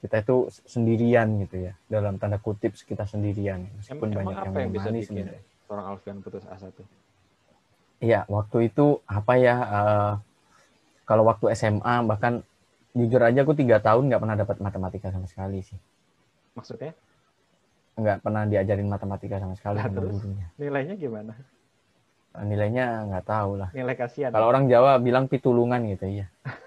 kita itu sendirian gitu ya. Dalam tanda kutip kita sendirian meskipun emang, banyak yang, yang bisa bikin seorang Alfian putus asa tuh? Iya waktu itu apa ya uh, kalau waktu SMA bahkan jujur aja aku tiga tahun nggak pernah dapat matematika sama sekali sih. Maksudnya? Nggak pernah diajarin matematika sama sekali nah, terus gurunya nilainya gimana? Nilainya nggak tahu lah. Nilai kasihan. Kalau orang Jawa bilang pitulungan gitu ya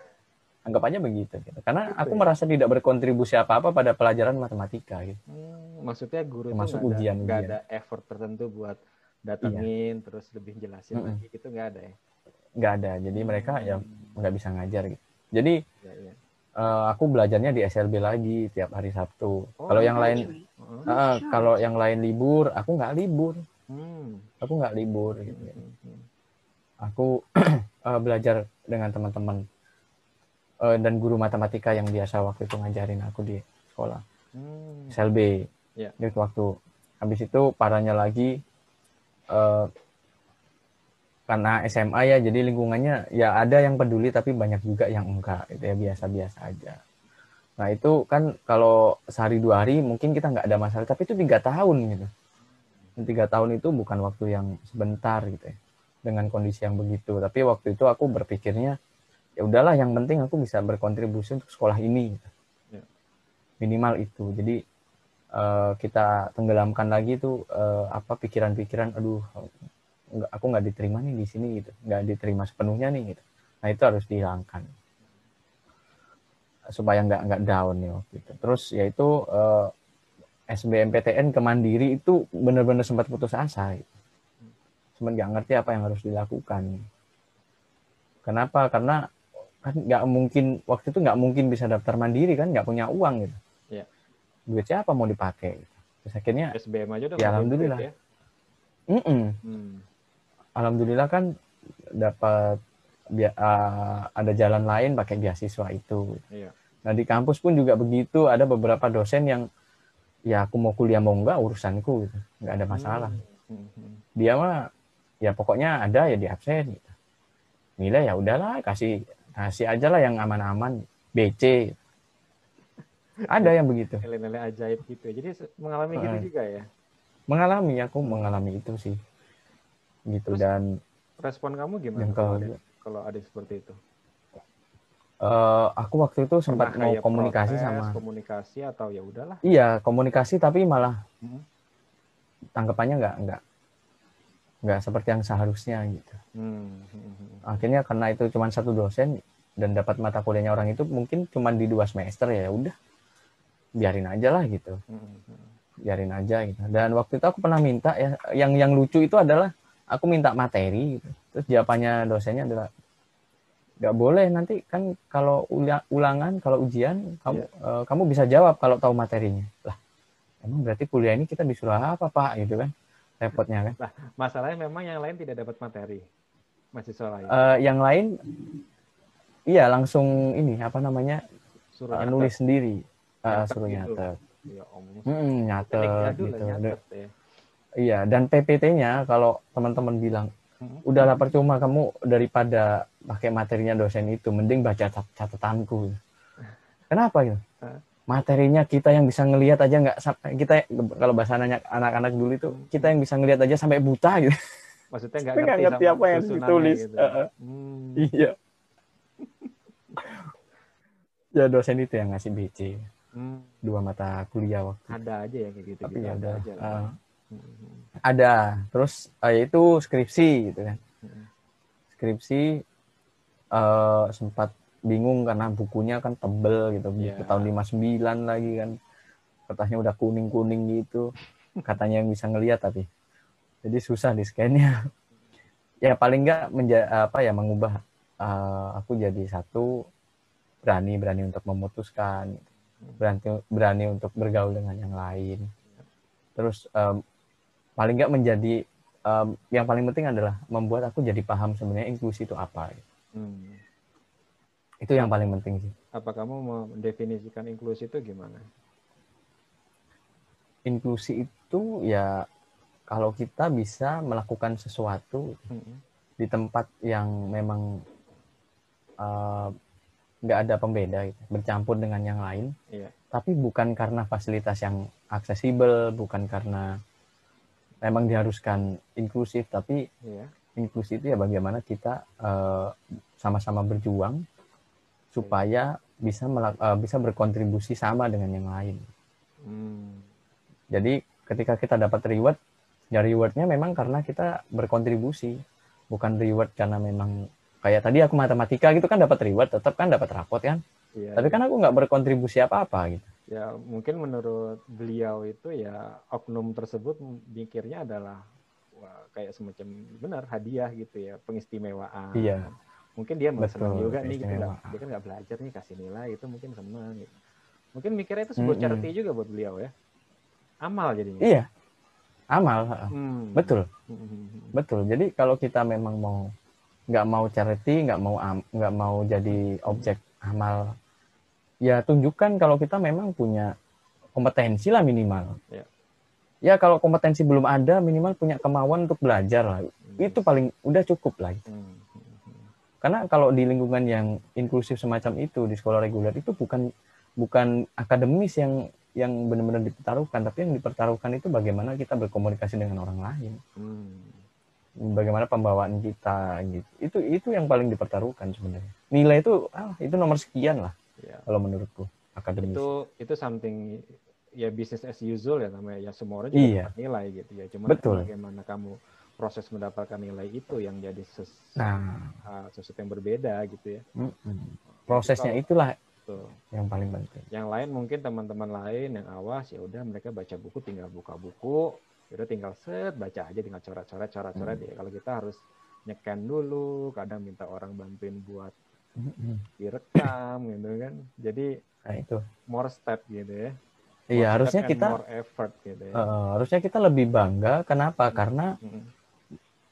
anggap aja begitu gitu. Karena gitu aku ya? merasa tidak berkontribusi apa-apa pada pelajaran matematika gitu. Hmm, maksudnya guru Masuk itu ujian, ada, ada effort tertentu buat datengin iya. terus lebih jelasin mm -mm. lagi gitu nggak ada ya? Nggak ada. Jadi mereka ya hmm. nggak bisa ngajar gitu. Jadi Ya, ya. eh, aku belajarnya di SLB lagi tiap hari Sabtu. Oh, kalau yang lain Heeh. eh, kalau yang lain libur, aku nggak libur. Hmm. Aku nggak libur. gitu. Hmm. Aku eh, belajar dengan teman-teman Eh, dan guru matematika yang biasa waktu itu ngajarin aku di sekolah. Hmm. SLB. Ya. Di waktu habis itu parahnya lagi eh, karena SMA ya jadi lingkungannya ya ada yang peduli tapi banyak juga yang enggak itu ya biasa-biasa aja nah itu kan kalau sehari dua hari mungkin kita nggak ada masalah tapi itu tiga tahun gitu Dan tiga tahun itu bukan waktu yang sebentar gitu ya dengan kondisi yang begitu tapi waktu itu aku berpikirnya ya udahlah yang penting aku bisa berkontribusi untuk sekolah ini gitu. Ya. minimal itu. Jadi eh, kita tenggelamkan lagi tuh eh, apa pikiran-pikiran aduh nggak aku nggak diterima nih di sini gitu. Nggak diterima sepenuhnya nih gitu. Nah itu harus dihilangkan. Supaya nggak nggak down nih waktu itu. Terus yaitu eh, SBMPTN ke Mandiri itu benar-benar sempat putus asa gitu. sempat nggak ngerti apa yang harus dilakukan. Kenapa? Karena kan nggak mungkin waktu itu nggak mungkin bisa daftar mandiri kan nggak punya uang gitu Iya. duit siapa mau dipakai gitu. terus akhirnya SBM aja udah Ya, nggak alhamdulillah. duit ya. mm-mm, Hmm. alhamdulillah kan dapat eh, ada jalan lain pakai beasiswa itu. Iya. Nah di kampus pun juga begitu. Ada beberapa dosen yang ya aku mau kuliah mau enggak urusanku gitu, nggak ada masalah. Hmm. Hmm. Dia mah ya pokoknya ada ya di absen. Gitu. Nilai ya udahlah kasih kasih aja lah yang aman-aman. BC. Ada yang begitu. Nilai-nilai ajaib gitu. ya. Jadi mengalami gitu Heeh. juga ya. Mengalami aku mengalami itu sih. Gitu Terus dan Respon kamu gimana yang kalau ada, kalau ada seperti itu? eh, aku waktu itu sempat Pernah mau komunikasi protes, sama komunikasi atau ya udahlah. Iya, komunikasi tapi malah Hmm. tanggapannya nggak nggak nggak seperti yang seharusnya gitu. Hmm. Hmm. Hmm. Akhirnya karena itu cuma satu dosen dan dapat mata kuliahnya orang itu mungkin cuma di dua semester ya udah biarin aja lah gitu, Hmm. Biarin aja gitu. Dan waktu itu aku pernah minta ya, yang yang lucu itu adalah aku minta materi gitu. Terus jawabannya dosennya adalah nggak boleh nanti kan kalau ula- ulangan kalau ujian kamu eh, kamu bisa jawab kalau tahu materinya lah emang berarti kuliah ini kita disuruh apa pak gitu kan repotnya kan Masalahnya memang yang lain tidak dapat materi. Mahasiswa lain. Eh, yang lain iya langsung ini apa namanya Suruh nyatet. nulis sendiri Nyatet suruh gitu. nyatet Ya om. Mm, nyatet gitu nyatet ya. iya dan PPT-nya kalau teman-teman bilang Hmm. udahlah percuma kamu daripada pakai materinya dosen itu mending baca cat- catatanku kenapa gitu Hah? Materinya kita yang bisa ngelihat aja nggak kita kalau bahasa anak anak-anak dulu itu kita yang bisa ngelihat aja sampai buta gitu Maksudnya nggak ngerti, ngerti apa yang ditulis. Gitu. Heeh. Hmm. iya ya dosen itu yang ngasih BC Hmm. dua mata kuliah waktu Ada aja ya kayak gitu. tapi gitu. ada aja. Hmm. ada terus eh, yaitu skripsi gitu kan Hmm. skripsi eh, sempat bingung karena bukunya kan tebel gitu. Buku Iya. tahun 59 lagi kan. Kertasnya udah kuning kuning gitu. Katanya yang bisa ngelihat tapi. Jadi susah di scan-nya. Ya paling nggak menja apa ya mengubah eh, aku jadi satu berani berani untuk memutuskan. Berani berani untuk bergaul dengan yang lain. Terus em, paling nggak menjadi em, yang paling penting adalah membuat aku jadi paham sebenarnya inklusi itu apa. Hmm. Itu yang paling penting sih Apa kamu mendefinisikan inklusi itu gimana? inklusi itu ya kalau kita bisa melakukan sesuatu Hmm. di tempat yang memang eh, nggak ada pembeda gitu, bercampur dengan yang lain Iya. tapi bukan karena fasilitas yang aksesibel bukan karena memang diharuskan inklusif tapi Iya. inklusi itu ya bagaimana kita eh, sama-sama berjuang supaya bisa melak- eh, bisa berkontribusi sama dengan yang lain Hmm. Jadi ketika kita dapat reward, ya rewardnya memang karena kita berkontribusi, bukan reward karena memang kayak tadi aku matematika gitu kan dapat reward, tetap kan dapat rapot kan. Iya. Tapi kan aku nggak berkontribusi apa-apa gitu. ya mungkin menurut beliau itu ya oknum tersebut mikirnya adalah wah, kayak semacam benar hadiah gitu ya pengistimewaan. Iya. Mungkin dia mau senang juga nih gitu nggak- dia kan nggak belajar nih kasih nilai itu mungkin senang gitu mungkin mikirnya itu sebuah Mm-mm. charity juga buat beliau ya amal jadinya Iya. Amal. Hmm. betul, Hmm. betul. Jadi kalau kita memang mau nggak mau charity, nggak mau nggak mau jadi objek amal, ya tunjukkan kalau kita memang punya kompetensi lah minimal. Ya. Ya kalau kompetensi belum ada, minimal punya kemauan untuk belajar lah. Itu paling udah cukup lah. Hmm. Karena kalau di lingkungan yang inklusif semacam itu di sekolah reguler itu bukan bukan akademis yang yang benar-benar dipertaruhkan, tapi yang dipertaruhkan itu bagaimana kita berkomunikasi dengan orang lain, Hmm. bagaimana pembawaan kita gitu. Itu itu yang paling dipertaruhkan sebenarnya. Nilai itu ah, itu nomor sekian lah Ya. kalau menurutku akademis. itu itu something ya business as usual ya namanya ya semua orang juga Iya. nilai gitu ya cuma Betul. bagaimana kamu proses mendapatkan nilai itu yang jadi ses, Nah, uh, sesuatu yang berbeda gitu ya prosesnya Itu itulah tuh. yang paling penting. yang lain mungkin teman-teman lain yang awas ya udah mereka baca buku tinggal buka buku ya udah tinggal set baca aja tinggal coret-coret coret-coret Hmm. ya kalau kita harus nyekan dulu kadang minta orang bantuin buat direkam gitu kan jadi Nah itu. more step gitu ya Iya harusnya kita more effort gitu ya eh, harusnya kita lebih bangga. Kenapa? Karena Mm-mm.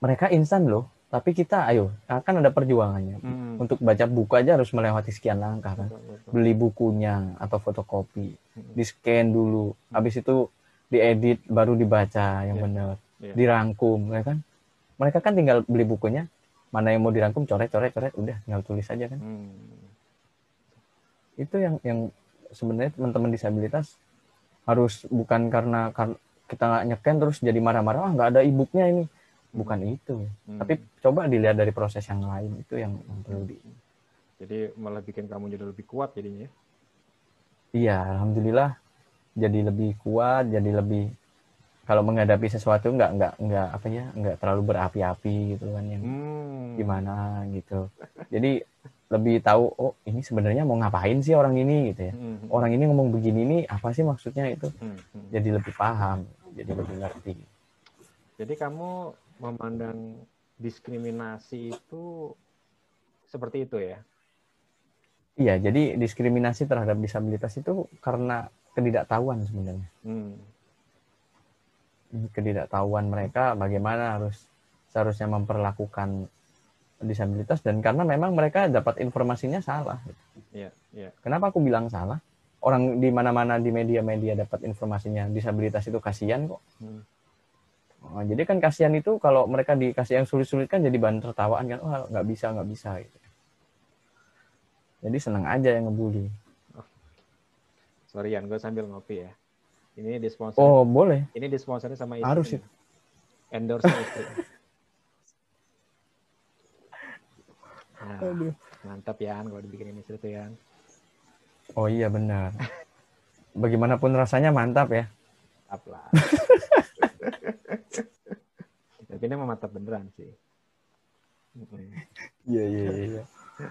Mereka instan loh. Tapi kita, ayo, akan ada perjuangannya. Hmm. Untuk baca buku aja harus melewati sekian langkah kan. Betul, betul. Beli bukunya atau fotokopi, Mm-mm. di scan dulu, habis itu diedit baru dibaca yang Iya. benar, Iya. dirangkum, ya kan? Mereka kan tinggal beli bukunya, mana yang mau dirangkum, coret, coret, coret, udah tinggal tulis aja kan. Hmm. Itu yang yang sebenarnya teman-teman disabilitas harus bukan karena kar- kita nggak nyeken terus jadi marah-marah, ah nggak ada e-booknya ini, bukan itu. Hmm. Tapi coba dilihat dari proses yang lain itu yang, yang perlu di jadi malah bikin kamu jadi lebih kuat jadinya ya. Iya, alhamdulillah jadi lebih kuat, jadi lebih kalau menghadapi sesuatu nggak nggak nggak apa ya nggak terlalu berapi-api gitu kan yang Hmm. gimana gitu. Jadi lebih tahu oh ini sebenarnya mau ngapain sih orang ini gitu ya. Hmm. Orang ini ngomong begini nih apa sih maksudnya itu? Hmm. Hmm. Jadi lebih paham, jadi lebih ngerti. Jadi kamu memandang diskriminasi itu seperti itu ya? Iya, jadi diskriminasi terhadap disabilitas itu karena ketidaktahuan sebenarnya. Hmm. ketidaktahuan mereka bagaimana harus seharusnya memperlakukan disabilitas dan karena memang mereka dapat informasinya salah. Iya, iya. Kenapa aku bilang salah? Orang di mana-mana di media-media dapat informasinya disabilitas itu kasihan kok. Hmm. Oh, jadi kan kasihan itu kalau mereka dikasih yang sulit-sulit kan jadi bahan tertawaan kan, wah nggak bisa nggak bisa. Gitu. Jadi senang aja yang ngebully. Sorry Yan, gue sambil ngopi ya. Ini disponsor. Oh boleh, Ini disponsori sama istri. Harus nih. Endorse sama istri. Nah, mantap ya kalau dibikinin istri tuh ya. oh iya benar. Bagaimanapun rasanya mantap ya. Mantap lah. Tapi ini mah mantap beneran sih. Iya iya iya.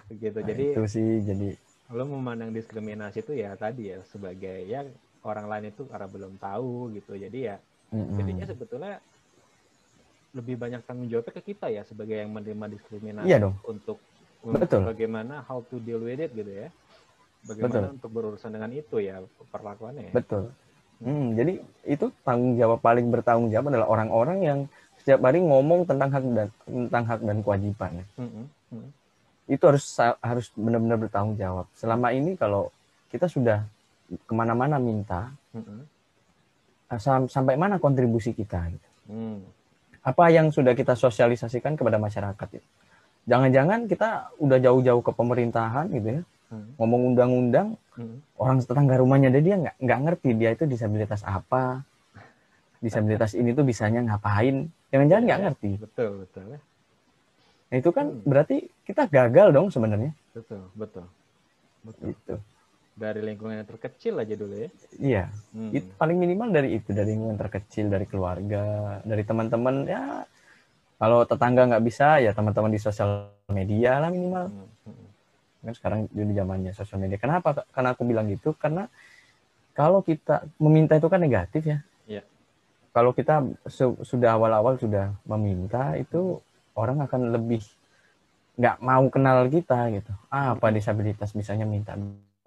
Begitu. Nah, Jadi itu sih jadi lo memandang diskriminasi itu ya tadi ya sebagai ya orang lain itu karena belum tahu gitu jadi ya mm-mm. jadinya sebetulnya lebih banyak tanggung jawabnya ke kita ya sebagai yang menerima diskriminasi Iya dong. untuk Betul. bagaimana how to deal with it gitu ya bagaimana untuk berurusan dengan itu ya perlakuannya ya. Betul. Hmm, jadi itu tanggung jawab paling bertanggung jawab adalah orang-orang yang setiap hari ngomong tentang hak dan tentang hak dan kewajiban. Mm-mm. Mm. Itu harus harus benar-benar bertanggung jawab. Selama ini kalau kita sudah ke mana-mana minta Mm-mm. ah, sam- sampai mana kontribusi kita? gitu. Mm. Apa yang sudah kita sosialisasikan kepada masyarakat itu? Jangan-jangan kita udah jauh-jauh ke pemerintahan gitu ya, Mm. ngomong undang-undang, Mm. orang tetangga rumahnya dia dia nggak nggak ngerti dia itu disabilitas apa, disabilitas ini tuh bisanya ngapain, jangan-jangan nggak Iya, ngerti. betul betul ya Nah, itu kan Hmm. berarti kita gagal dong sebenarnya. betul betul betul Gitu. dari lingkungan yang terkecil aja dulu ya Iya, Mm. itu paling minimal dari itu, dari lingkungan terkecil, dari keluarga, dari teman-teman ya. Kalau tetangga nggak bisa, ya teman-teman di sosial media lah minimal. Mm. Mm. Kan sekarang di zamannya sosial media. Kenapa? Karena aku bilang gitu, karena kalau kita meminta itu kan negatif ya. Iya. Kalau kita su- sudah awal-awal sudah meminta itu orang akan lebih nggak mau kenal kita gitu ah, apa disabilitas bisanya minta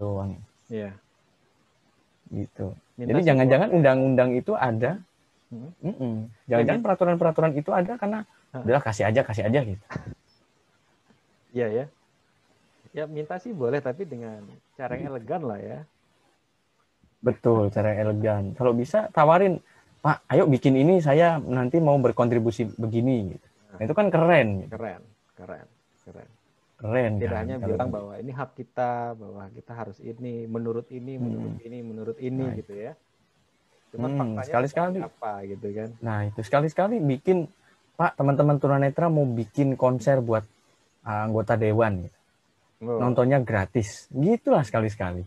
doang Iya. gitu Minta jadi jangan-jangan undang-undang itu ada Hmm. Mm-mm. jangan-jangan peraturan-peraturan itu ada karena udah kasih aja kasih aja gitu Iya ya. Ya minta sih boleh tapi dengan cara yang elegan lah ya. betul cara yang elegan kalau bisa tawarin pak ayo bikin ini saya nanti mau berkontribusi begini gitu nah, itu kan keren gitu. Keren, keren, keren. keren Tidak kan, hanya bilang bahwa ini hak kita, bahwa kita harus ini, menurut ini, menurut ini, menurut ini Nah, gitu ya. Cuma Hmm, faktanya sekali-sekali. apa gitu kan. Nah, itu sekali-sekali bikin Pak, teman-teman tunanetra mau bikin konser buat uh, anggota dewan gitu. Oh, Nontonnya gratis. Gitulah sekali-sekali.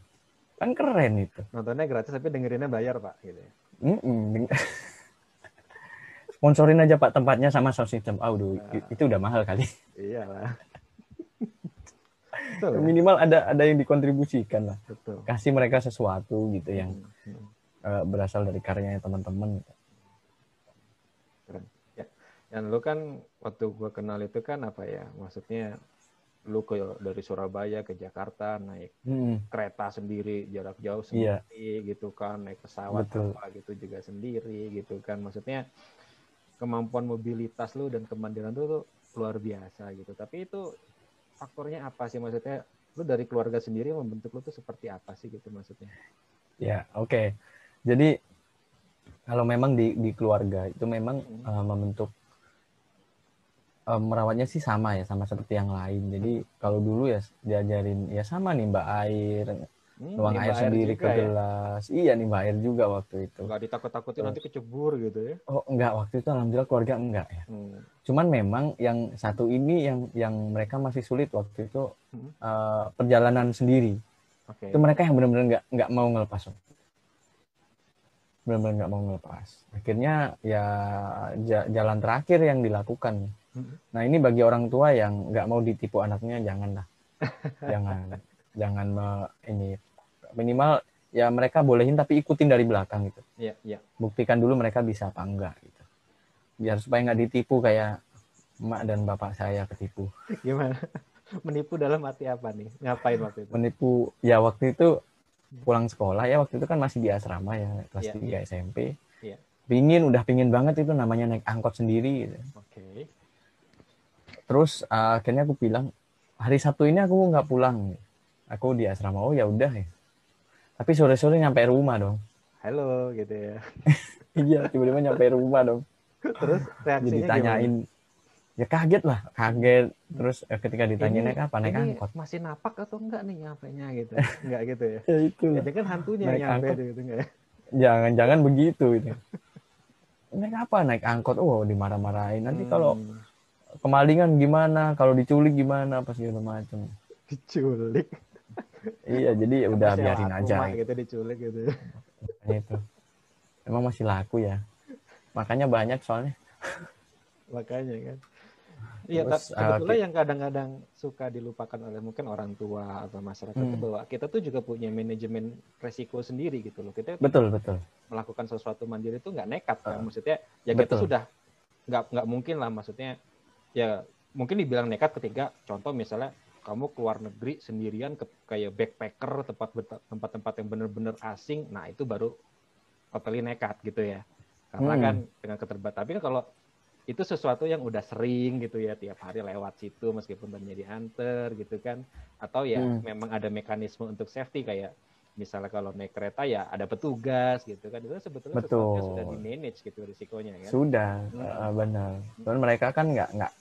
Kan keren itu. nontonnya gratis tapi dengerinnya bayar pak gitu ya. Mm-mm. Sponsorin aja Pak tempatnya sama sound system. Aduh, i- itu udah mahal kali. Iyalah. betul, ya? Minimal ada ada yang dikontribusikan lah. betul. Kasih mereka sesuatu gitu yang Hmm, uh, berasal dari karyanya teman-teman. Dan lu kan waktu gua kenal itu kan apa ya? Maksudnya lu ke dari Surabaya ke Jakarta naik Mm, kereta sendiri jarak jauh Iya. sendiri gitu kan naik pesawat Betul. apa gitu juga sendiri gitu kan maksudnya kemampuan mobilitas lu dan kemandirian lu tuh luar biasa gitu tapi itu faktornya apa sih maksudnya lu dari keluarga sendiri membentuk lu tuh seperti apa sih gitu maksudnya Ya, oke. Jadi kalau memang di di keluarga itu memang Hmm. uh, membentuk uh, merawatnya sih sama ya, sama seperti yang lain. Jadi kalau dulu ya diajarin ya sama nih mbak air, Hmm, nuang air sendiri ke ya? gelas. Iya nih mbak air juga waktu itu. nggak ditakut-takutin nanti kecebur gitu ya Oh enggak, waktu itu alhamdulillah keluarga enggak ya. Hmm. Cuman memang yang satu ini yang yang mereka masih sulit waktu itu Hmm. uh, perjalanan sendiri. oke itu mereka yang benar-benar nggak nggak mau ngelepas benar-benar nggak mau ngelepas akhirnya ya ja- jalan terakhir yang dilakukan Hmm. Nah ini bagi orang tua yang nggak mau ditipu anaknya janganlah. Jangan jangan me- ini minimal ya mereka bolehin tapi ikutin dari belakang gitu. Iya iya. Buktikan dulu mereka bisa apa enggak gitu. Biar supaya nggak ditipu kayak emak dan bapak saya ketipu. Gimana? Menipu dalam arti apa nih? Ngapain waktu itu? Menipu ya waktu itu pulang sekolah ya waktu itu kan masih di asrama ya kelas Iya, 3 SMP Iya. pingin udah pingin banget itu namanya naik angkot sendiri gitu. oke terus uh, akhirnya aku bilang hari Sabtu ini aku nggak pulang. Aku di asrama oh ya udah ya. Tapi sore-sore nyampe rumah dong. Halo gitu ya. Iya tiba-tiba nyampe rumah dong. Terus jadi reaksinya ditanyain. Ya kaget lah kaget. Terus eh, ketika ditanya Ini- naik apa? Naik ini angkot. masih napak atau enggak nih nyampe nya gitu. Enggak gitu ya? Ya itu. Jadi kan hantunya Naik nyampe angkot. gitu enggak ya? Jangan-jangan begitu itu naik apa? Naik angkot. Oh dimarah-marahin. Nanti kalau Hmm, kemalingan gimana kalau diculik gimana apa segala macam diculik. Iya jadi ya udah Masih biarin laku, aja. Gitu diculik gitu. Makanya itu. Emang masih laku ya? Makanya banyak soalnya. Makanya kan. Iya sebetulnya uh, yang kadang-kadang suka dilupakan oleh mungkin orang tua atau masyarakat itu Hmm. bahwa kita tuh juga punya manajemen resiko sendiri gitu loh. Kita betul betul. Melakukan sesuatu mandiri itu nggak nekat kan. Uh, maksudnya ya kita betul. sudah nggak nggak mungkin lah maksudnya ya mungkin dibilang nekat ketika contoh misalnya kamu keluar negeri sendirian ke kayak backpacker tempat tempat-tempat yang benar-benar asing nah itu baru totally nekat gitu ya karena Hmm. kan dengan keterbatas tapi kan kalau itu sesuatu yang udah sering gitu ya tiap hari lewat situ meskipun tadinya diantar gitu kan atau ya Hmm. memang ada mekanisme untuk safety kayak misalnya kalau naik kereta ya ada petugas gitu kan itu sebetulnya sesuatu yang Betul. sudah di manage gitu risikonya kan sudah Hmm. eh, benar dan mereka kan nggak nggak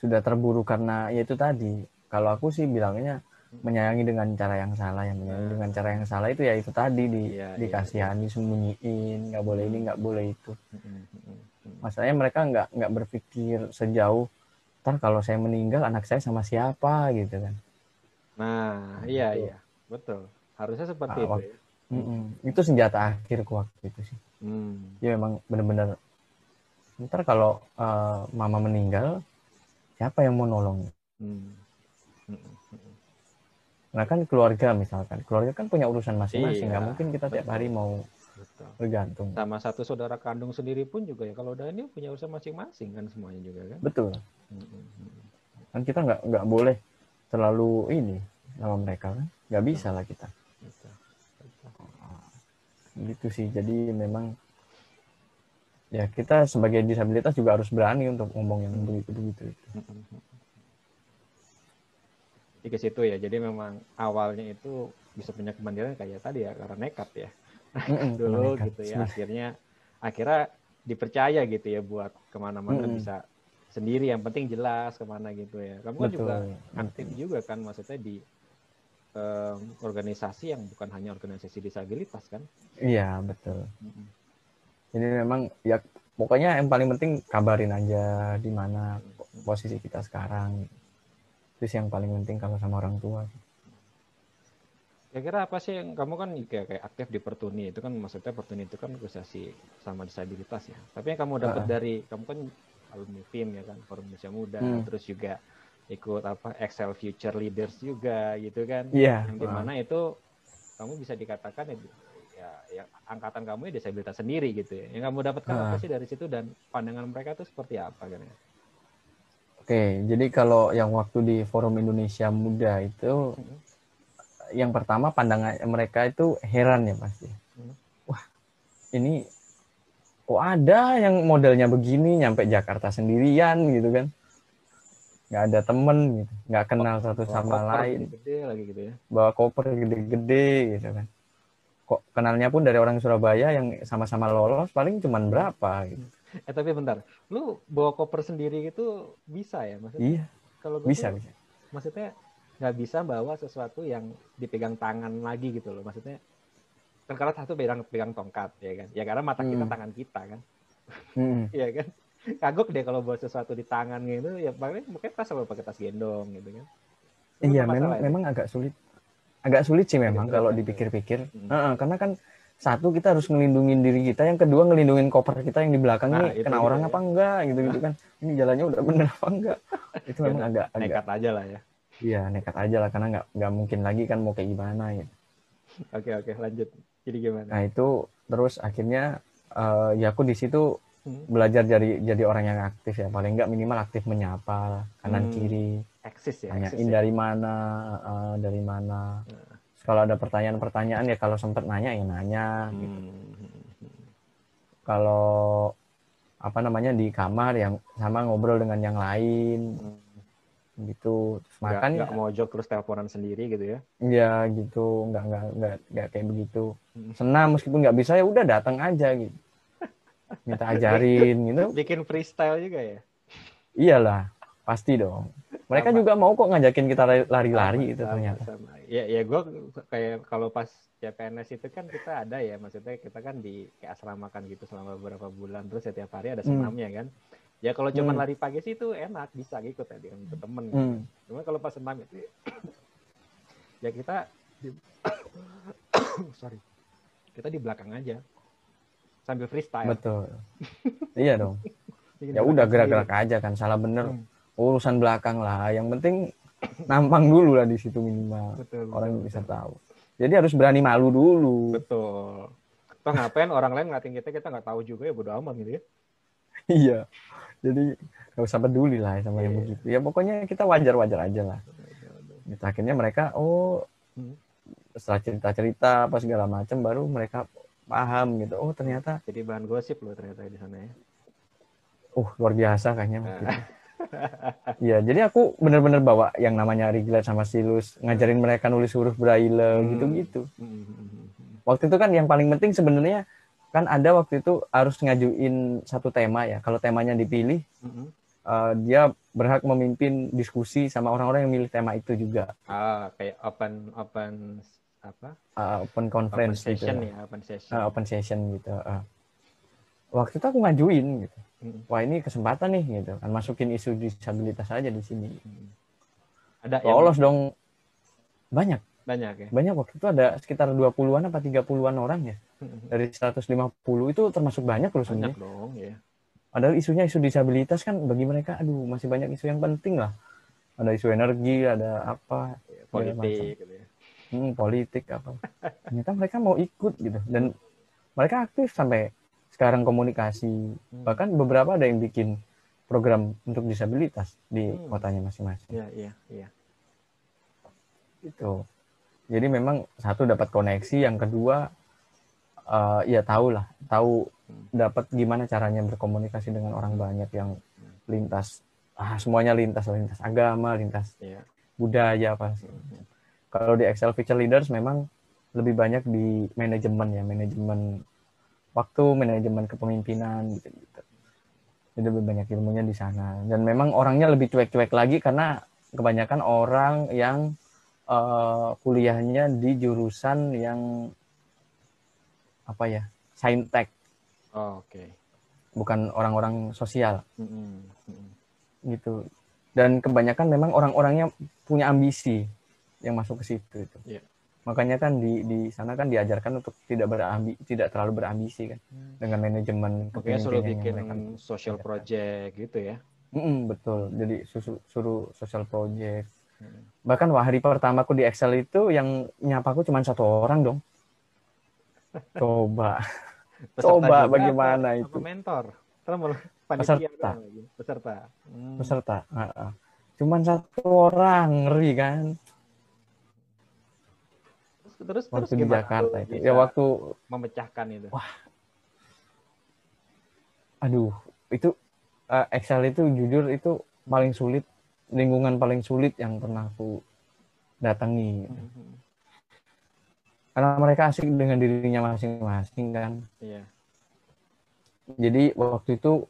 sudah terburu karena ya itu tadi. Kalau aku sih bilangnya menyayangi dengan cara yang salah yang menyayangi Hmm. dengan cara yang salah itu ya itu tadi di iya, dikasihani sembunyiin nggak boleh ini nggak boleh itu. Mm-mm, mm-mm, mm. masalahnya mereka nggak nggak berpikir sejauh ntar kalau saya meninggal anak saya sama siapa? gitu kan. Nah iya Betul. iya. Betul. Harusnya seperti Ah, itu ya. Mm-mm. itu senjata akhirku waktu itu sih. Hmm. ya memang benar-benar ntar kalau eh, mama meninggal siapa yang mau nolong? Hmm. Nah kan keluarga misalkan. Keluarga kan punya urusan masing-masing. Iya, nggak mungkin kita tiap hari mau betul. bergantung. Sama satu saudara kandung sendiri pun juga ya. Kalau udah ini punya usaha masing-masing kan semuanya juga kan? Betul. Mm-mm. kan kita nggak nggak boleh terlalu ini sama mereka kan? Nggak bisa lah kita. Betul. Betul. gitu sih. Jadi memang ya kita sebagai disabilitas juga harus berani untuk ngomong yang begitu begitu Jadi ke situ ya. Jadi memang awalnya itu bisa punya kemandirian kayak tadi ya karena nekat ya. Dulu gitu ya. Akhirnya akhirnya dipercaya gitu ya buat ke mana-mana Mm-mm. bisa sendiri. Yang penting jelas ke mana gitu ya. Kamu kan juga aktif juga kan maksudnya di organisasi yang bukan hanya organisasi disabilitas kan. iya betul. Jadi memang ya pokoknya yang paling penting kabarin aja di mana posisi kita sekarang itu sih yang paling penting kalau sama orang tua Kira-kira apa sih yang kamu kan kayak, kayak aktif di Pertuni itu kan maksudnya Pertuni itu kan organisasi sama disabilitas ya. Tapi yang kamu dapat Ah. dari kamu kan alumni FIM ya kan Forum Indonesia Muda, Hmm. terus juga ikut apa Excel Future Leaders juga gitu kan. Iya. Yang di mana itu kamu bisa dikatakan ya, ya, ya angkatan kamu ya disabilitas sendiri gitu ya. Yang kamu dapatkan Ah. apa sih dari situ dan pandangan mereka itu seperti apa kan ya? oke jadi kalau yang waktu di forum Indonesia Muda itu Hmm. yang pertama pandangan mereka itu heran ya pasti Hmm. wah ini kok ada yang modelnya begini nyampe Jakarta sendirian gitu kan nggak ada temen gitu nggak kenal satu sama lain gede-gede lagi gitu ya. bawa koper gede-gede gitu kan kok kenalnya pun dari orang Surabaya yang sama-sama lolos paling cuman berapa gitu. Eh tapi bentar, lu bawa koper sendiri gitu bisa ya maksudnya? iya Kalau bisa tuh, bisa maksudnya nggak bisa bawa sesuatu yang dipegang tangan lagi gitu loh. Maksudnya kan karena satu pegang pegang tongkat ya kan. Ya karena mata kita Hmm. tangan kita kan. Mm-mm. Iya kan. Kagok deh kalau bawa sesuatu di tangan gitu ya paling mungkin tas sama pakai tas gendong gitu kan. Itu iya memang memang agak sulit agak sulit sih memang kalau berat, dipikir-pikir Hmm. Heeh, karena kan satu kita harus ngelindungin diri kita yang kedua ngelindungin koper kita yang di belakang Nah, ini itu kena orang ya. apa enggak gitu gitu kan ini jalannya udah bener apa enggak itu memang Ya, agak agak Nekat aja lah ya. iya nekat aja lah karena nggak nggak mungkin lagi kan mau kayak gimana gitu Oke oke lanjut. Jadi gimana? nah itu terus akhirnya eh, ya aku di situ Hmm. belajar jadi jadi orang yang aktif ya paling nggak minimal aktif menyapa kanan Hmm. kiri Eksis ya. tanyain eksis ya. dari mana eh, dari mana Terus kalau ada pertanyaan-pertanyaan ya kalau sempat nanya ya nanya gitu. Hmm. kalau apa namanya di kamar yang sama ngobrol dengan yang lain Hmm. gitu Terus makan nggak mojok terus teleponan sendiri gitu ya. ya gitu nggak nggak nggak nggak kayak begitu Hmm. senam meskipun nggak bisa ya udah datang aja gitu minta ajarin gitu Bikin freestyle juga ya. iyalah pasti dong mereka Sama. juga mau kok ngajakin kita lari- lari-lari itu ternyata sama. Ya, ya gue kayak kalau pas CPNS itu kan kita ada ya, maksudnya kita kan di kayak asramakan gitu selama beberapa bulan, terus setiap hari ada Hmm. senamnya kan. Ya kalau cuma Hmm. lari pagi sih itu enak, bisa ikut ya dengan temen. Hmm. Cuma kalau pas senam itu, ya kita di, sorry, kita di belakang aja sambil freestyle. betul iya dong Bikin ya udah gerak-gerak aja kan salah bener Hmm. Urusan belakang lah yang penting nampang dulu lah di situ minimal Betul, orang betul, bisa betul. tahu jadi harus berani malu dulu Betul. Toh ngapain orang lain ngeliatin kita, kita nggak tahu juga ya bodo amat gitu ya. iya jadi gak usah peduli lah sama yang Iya. begitu ya pokoknya kita wajar-wajar aja lah Gitu, akhirnya mereka oh Hmm. setelah cerita-cerita apa segala macam baru mereka paham gitu oh ternyata Jadi bahan gosip loh ternyata di sana ya. uh luar biasa kayaknya Nah. Iya, jadi aku bener-bener bawa yang namanya Riglet sama Silus, ngajarin mereka nulis huruf braille Hmm. gitu-gitu. Hmm. Waktu itu kan yang paling penting sebenarnya kan ada waktu itu harus ngajuin satu tema ya. Kalau temanya dipilih, Hmm. eh, dia berhak memimpin diskusi sama orang-orang yang milih tema itu juga. Ah, kayak open open apa? Eh, open Open conference gitu. session ya, open session. Eh, open session gitu. eh. Waktu itu aku ngajuin gitu. Hmm. Wah ini kesempatan nih gitu kan masukin isu disabilitas aja di sini. Hmm. Ada yang Lolos dong banyak. banyak ya. banyak waktu itu ada sekitar 20-an apa 30-an orang ya Hmm. dari 150 itu termasuk banyak loh Banyak sebenarnya dong ya. padahal isunya isu disabilitas kan bagi mereka aduh masih banyak isu yang penting lah ada isu energi ada apa Ya, Politik gitu ya. hmm, politik apa ternyata mereka mau ikut gitu dan mereka aktif sampai sekarang komunikasi Hmm. bahkan beberapa ada yang bikin program untuk disabilitas di Hmm. kotanya masing-masing. Iya, iya, iya. Itu. Jadi memang satu dapat koneksi, yang kedua eh, ya tahu lah, tahu Hmm. dapat gimana caranya berkomunikasi dengan orang banyak yang lintas ah semuanya lintas lintas agama, lintas Iya. budaya apa sih. Hmm. Kalau di Excel Feature Leaders memang lebih banyak di manajemen ya, manajemen waktu, manajemen kepemimpinan gitu gitu. Jadi lebih banyak ilmunya di sana. Dan memang orangnya lebih cuek-cuek lagi karena kebanyakan orang yang eh, kuliahnya di jurusan yang apa ya, saintek, Oh, Oke. bukan orang-orang sosial Mm-mm. Mm-mm. gitu. Dan kebanyakan memang orang-orangnya punya ambisi yang masuk ke situ itu. Iya. Makanya kan di di sana kan diajarkan untuk tidak berambi tidak terlalu berambisi kan dengan manajemen suruh kepemimpinan yang bikin mereka- social project gitu ya. Mm-mm, betul. Jadi susu, suruh social project. Hmm. Bahkan wah, hari pertamaku di Excel itu yang nyapaku cuma satu orang dong. Coba. Coba bagaimana apa- itu? apa mentor. Peserta. Peserta. Hmm. peserta. Heeh. Cuman satu orang, ngeri kan? Terus terus, terus Waktu di Jakarta itu. bisa Ya waktu memecahkan itu. aduh itu eh, Excel itu jujur itu paling sulit lingkungan paling sulit yang pernah aku datangi Mhm. karena mereka asik dengan dirinya masing-masing kan Iya. jadi waktu itu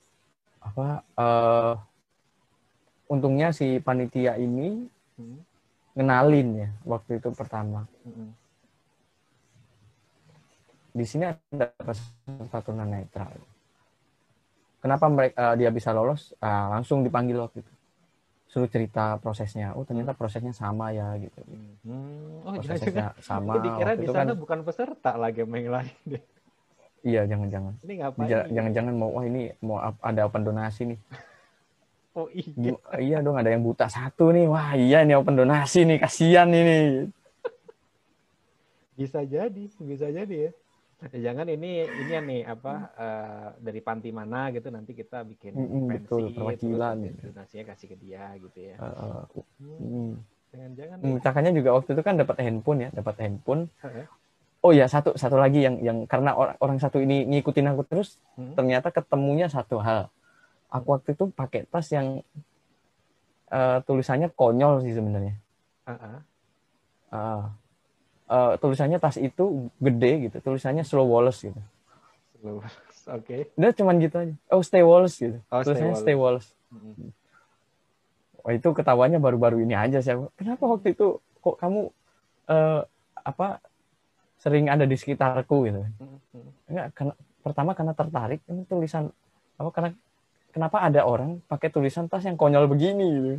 apa eh, untungnya si panitia ini Hmm. ngenalin ya waktu itu pertama Mhm. Di sini ada peserta tunanetra kenapa mereka dia bisa lolos Ah, langsung dipanggil waktu itu suruh cerita prosesnya oh ternyata prosesnya sama ya gitu Hmm. Oh, prosesnya sama dikira waktu di sana kan bukan peserta lagi yang lain deh. iya jangan-jangan Ini ngapain? Jangan-jangan mau wah ini mau ada open donasi nih Oh iya. Iya dong ada yang buta satu nih wah iya ini open donasi nih kasihan ini Bisa jadi, bisa jadi ya. Jangan ini ini ya nih apa eh, dari panti mana gitu nanti kita bikin Mm-mm, pensi betul, perwakilan gitu. donasinya kasih ke dia gitu ya. Eh, eh, Hmm, hmm. Jangan-jangan memecahkannya juga waktu itu kan dapat handphone ya dapat handphone Heeh. oh ya satu satu lagi yang yang karena orang orang satu ini ngikutin aku terus Hmm. ternyata ketemunya satu hal aku waktu itu pakai tas yang eh, tulisannya konyol sih sebenarnya Heeh. Ah. Eh, tulisannya tas itu gede gitu tulisannya slow Wallace gitu Slow. Oke. udah cuman gitu aja oh stay Wallace gitu Oh, Stay tulisannya Wallace. stay Wallace Mm-mm. Wah itu ketawanya baru-baru ini aja sih. Kenapa waktu itu kok kamu eh, apa sering ada di sekitarku gitu? Enggak, karena pertama karena tertarik ini tulisan apa karena kenapa ada orang pakai tulisan tas yang konyol begini gitu?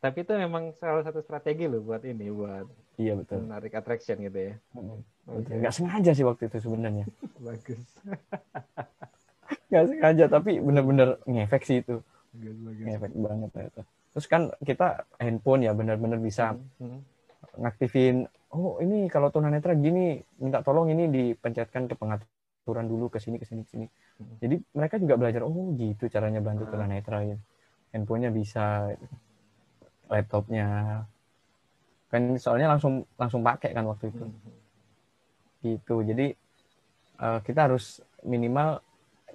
Tapi itu memang salah satu strategi loh buat ini, buat Iya betul. menarik attraction gitu ya. Mm, Oke, betul. Nggak sengaja sih waktu itu sebenarnya. bagus. Nggak sengaja tapi bener-bener ngefek sih itu. Bagus, bagus. Ngefek banget itu. Terus kan kita handphone ya bener-bener bisa Hmm. ngaktifin oh ini kalau tunanetra gini minta tolong ini dipencetkan ke pengaturan dulu ke sini ke sini ke sini Hmm. jadi mereka juga belajar oh gitu caranya bantu Ah. tunanetra gitu handphonenya bisa laptopnya. Kan soalnya langsung langsung pakai kan waktu itu. Hmm. gitu. Jadi eh, kita harus minimal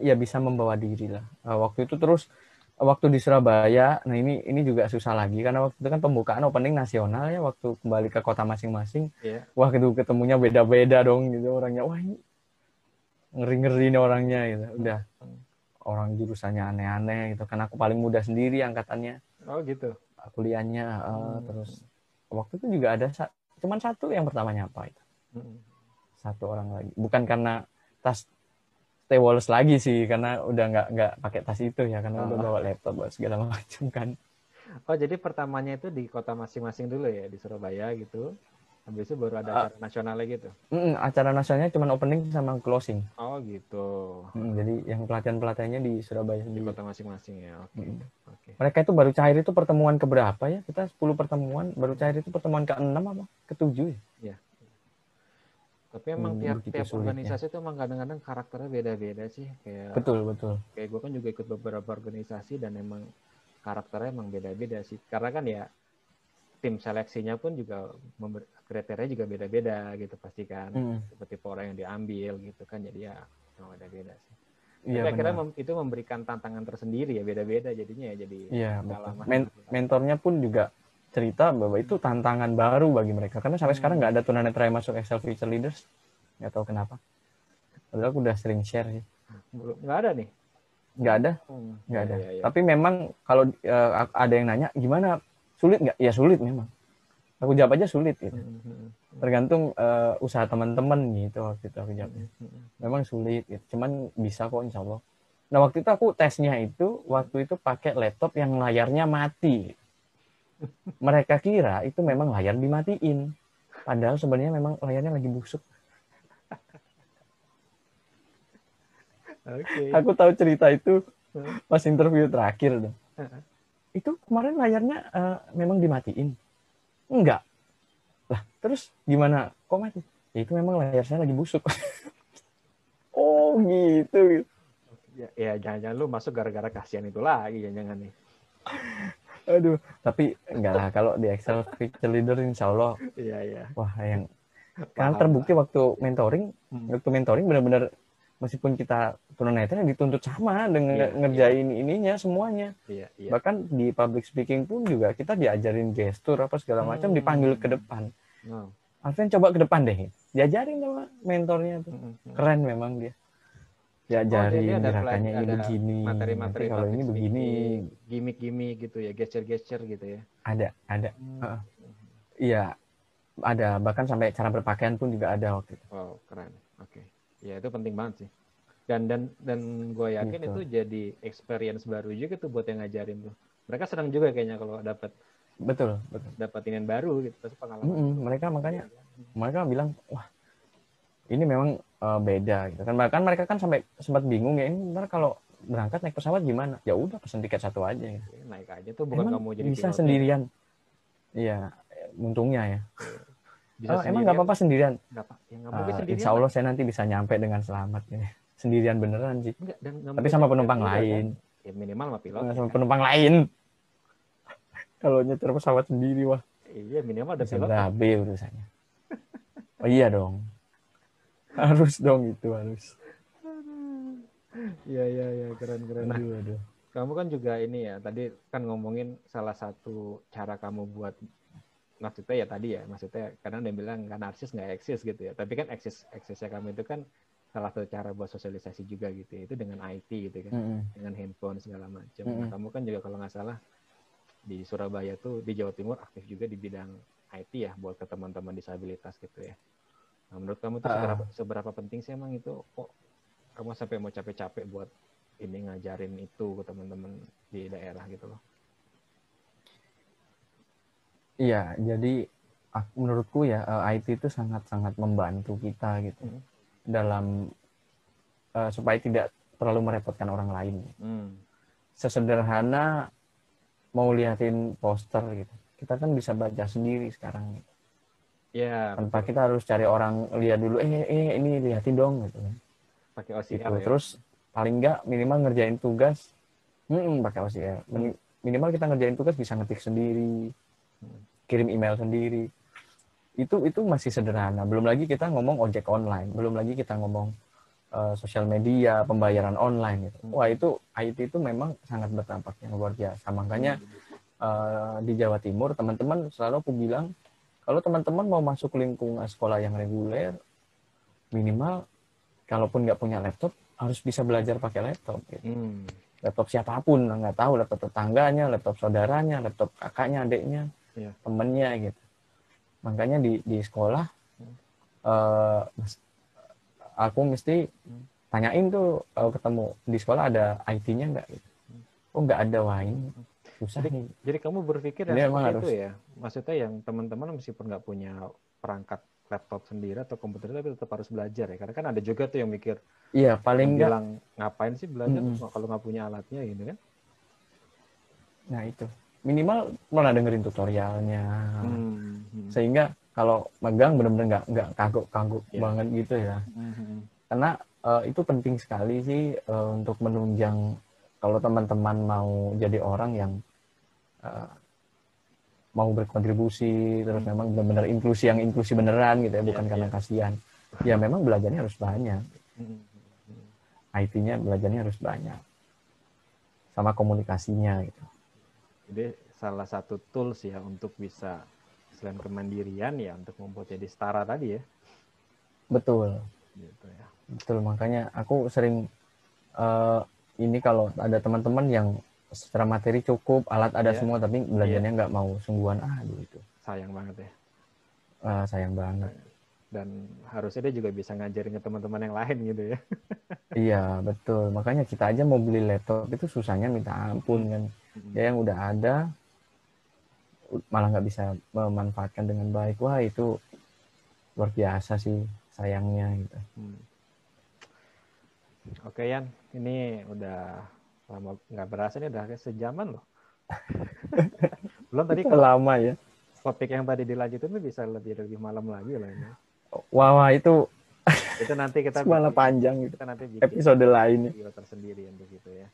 ya bisa membawa diri lah. Eh, waktu itu terus waktu di Surabaya nah ini ini juga susah lagi. Karena waktu itu kan pembukaan opening nasional ya waktu kembali ke kota masing-masing. Iya. wah itu ketemunya beda-beda dong gitu orangnya. Wah ini ngeri-ngeri nih orangnya gitu. Udah. Hmm. orang jurusannya aneh-aneh gitu. Karena aku paling muda sendiri angkatannya. Oh gitu. Kuliahnya eh, Hmm. terus waktu itu juga ada sa- cuman satu yang pertama nyapa itu Hmm. satu orang lagi bukan karena tas Stay Wallace lagi sih karena udah nggak nggak pakai tas itu ya karena udah Oh. bawa laptop bawa segala macam kan Oh jadi pertamanya itu di kota masing-masing dulu ya di Surabaya gitu. Habis itu baru ada Ah. acara nasionalnya gitu. Mm, acara nasionalnya cuma opening sama closing Oh gitu. Mm, jadi yang pelatihan pelatihannya di Surabaya Di kota masing-masing ya. Oke. Mm. Oke. mereka itu baru cair itu pertemuan keberapa ya kita 10 pertemuan baru cair itu pertemuan ke-6 apa ke-7 ya Tapi emang Hmm, tiap tiap organisasi itu emang kadang-kadang karakternya beda-beda sih. Kayak betul betul kayak gue kan juga ikut beberapa organisasi dan emang karakternya emang beda-beda sih. Karena kan ya tim seleksinya pun juga member- kriteria juga beda-beda gitu pasti kan. Mm, Seperti orang yang diambil gitu kan. Jadi ya emang beda-beda sih. iya Tapi akhirnya benar mem- itu memberikan tantangan tersendiri ya beda-beda jadinya ya jadi iya pengalaman. Men- mentornya pun juga cerita bahwa itu tantangan baru bagi mereka karena sampai Hmm. sekarang nggak ada tunanetra yang masuk Excel Future Leaders nggak tahu kenapa padahal aku udah sering share sih Belum nggak ada nih. nggak ada Hmm, nggak iya, ada iya, iya. tapi memang kalau eh, ada yang nanya gimana sulit nggak ya sulit memang aku jawab aja sulit gitu. Hmm, hmm, hmm, tergantung eh, usaha teman-teman gitu waktu itu aku jawabnya memang sulit gitu. cuman bisa kok insya Allah. Nah waktu itu aku tesnya itu waktu itu pakai laptop yang layarnya mati. Mereka kira itu memang layar dimatiin. Padahal sebenarnya memang layarnya lagi busuk. Oke. aku tahu cerita itu pas interview terakhir. Heeh. itu kemarin layarnya eh, memang dimatiin enggak. Lah terus gimana? Kok mati? Ya itu memang layar saya lagi busuk. Oh gitu. Ya, ya jangan-jangan lu masuk gara-gara kasihan itu lagi jangan-jangan nih. aduh tapi enggak lah. Kalau di Excel Future Leader insya Allah. Iya iya. wah yang karena terbukti waktu mentoring Hmm. waktu mentoring benar-benar meskipun kita tunanetra dituntut sama dengan Iya, ngerjain ininya semuanya Iya iya. bahkan di public speaking pun juga kita diajarin gestur apa segala macam Hmm. dipanggil ke depan No. Alvin coba ke depan deh diajarin sama mentornya tuh Hmm, hmm. keren memang dia Oh, diajarin dia- dia ada gerakannya ini ada begini Materi-materi kalau ini begini gimmick-gimmick gitu ya, gesture-gesture gitu ya. ada ada Hmm. Heeh. iya ada bahkan sampai cara berpakaian pun juga ada waktu itu Wow, keren. Oke. Ya itu penting banget sih. Dan dan dan gue yakin Gitu. itu jadi experience baru juga tuh buat yang ngajarin tuh. Mereka senang juga kayaknya kalau dapat betul betul dapat ini baru gitu, pasti pengalaman. Mm-mm, mereka makanya mereka bilang wah ini memang uh, beda gitu kan bahkan mereka kan sampai sempat bingung ya ini ntar kalau berangkat naik pesawat gimana ya udah pesen tiket satu aja ya. Ya, naik aja tuh bukan emang kamu jadi bisa pilotnya. sendirian iya untungnya ya Bisa oh, emang nggak apa-apa sendirian Nggak apa- ya nggak Ah, mungkin sendirian. insya Allah saya nanti bisa nyampe dengan selamat ini sendirian beneran sih Enggak, dan tapi sama penumpang juga, lain kan? Ya minimal sama pilot. Eh, ya sama kan? penumpang lain kalau nyetir pesawat sendiri wah Iya minimal ada bisa pilot. berabe urusannya oh iya dong harus dong itu harus Iya iya iya keren keren. Nah, aduh, aduh. kamu kan juga ini ya tadi kan ngomongin salah satu cara kamu buat maksudnya ya tadi ya maksudnya kadang dia bilang kan narsis nggak eksis gitu ya tapi kan eksis eksisnya kamu itu kan salah satu cara buat sosialisasi juga gitu ya. itu dengan IT gitu kan Mm-mm. dengan handphone segala macam Nah, Mm-mm. kamu kan juga kalau nggak salah di Surabaya tuh di Jawa Timur aktif juga di bidang IT ya buat ke teman-teman disabilitas gitu ya nah, menurut kamu tuh Ah. seberapa seberapa penting sih emang itu kok kamu sampai mau capek-capek buat ini ngajarin itu ke teman-teman di daerah gitu loh Iya, jadi menurutku ya eh, IT itu sangat-sangat membantu kita gitu Hmm. dalam eh, supaya tidak terlalu merepotkan orang lain. Hmm. Sesederhana mau liatin poster gitu, kita kan bisa baca sendiri sekarang gitu. Ya, tanpa kita harus cari orang lihat dulu, eh eh ini liatin dong gitu. kan. pakai Gitu. OCR ya. Terus paling nggak minimal ngerjain tugas, mm, pakai OCR. Mini- Minimal kita ngerjain tugas bisa ngetik sendiri, Hmm. Kirim email sendiri. Itu itu masih sederhana. Belum lagi kita ngomong ojek online, belum lagi kita ngomong eh, sosial media, pembayaran online gitu. Wah itu IT itu memang sangat berdampak yang luar biasa. Makanya eh, di Jawa Timur teman-teman selalu aku bilang kalau teman-teman mau masuk lingkungan sekolah yang reguler minimal kalaupun nggak punya laptop harus bisa belajar pakai laptop gitu. Hmm. laptop siapa pun nggak tahu laptop tetangganya laptop saudaranya laptop kakaknya adiknya Iya. temennya gitu makanya di di sekolah Hmm. mas- aku mesti Hmm. tanyain tuh kalau ketemu di sekolah ada IT-nya nggak gitu Hmm. oh nggak ada wah ini susah Jadi- nih Jadi kamu berpikir emang seperti harus. itu ya? Maksudnya yang teman-teman meskipun nggak punya perangkat laptop sendiri atau komputer tapi tetap harus belajar ya. Karena kan ada juga tuh yang mikir iya paling nggak bilang ngapain sih belajar Mm-mm. kalau nggak punya alatnya gitu kan? nah itu minimal pernah dengerin tutorialnya Hmm. Hmm. sehingga kalau megang bener-bener nggak nggak kagok-kagok Iya. banget gitu ya Mhm. karena eh, itu penting sekali sih eh, untuk menunjang kalau teman-teman mau jadi orang yang eh, mau berkontribusi terus Hmm. memang benar-benar inklusi yang inklusi beneran gitu ya Iya, bukan karena iya. kasihan ya memang belajarnya harus banyak Mhm. IT-nya belajarnya harus banyak sama komunikasinya gitu Jadi salah satu tools ya untuk bisa selain kemandirian ya untuk membuat jadi setara tadi ya. betul Gitu ya. betul makanya aku sering eh, ini kalau ada teman-teman yang secara materi cukup alat ada Iya. semua tapi belajarnya nggak mau sungguhan aduh itu Sayang banget ya. Eh, sayang banget Dan harusnya dia juga bisa ngajarin ke teman-teman yang lain gitu ya. iya betul makanya kita aja mau beli laptop itu susahnya minta ampun kan. Ya yang udah ada malah nggak bisa memanfaatkan dengan baik wah itu luar biasa sih sayangnya gitu Hmm. Oke Yan, ini udah lama nggak berasa nih udah sejaman loh. Belum tadi Itu kalau lama ya topik yang tadi dilanjutin tuh bisa lebih lebih malam lagi lah ini. wah, wah itu Itu nanti kita malah panjang gitu kita nanti bikin episode lain ya. tersendiri untuk itu ya.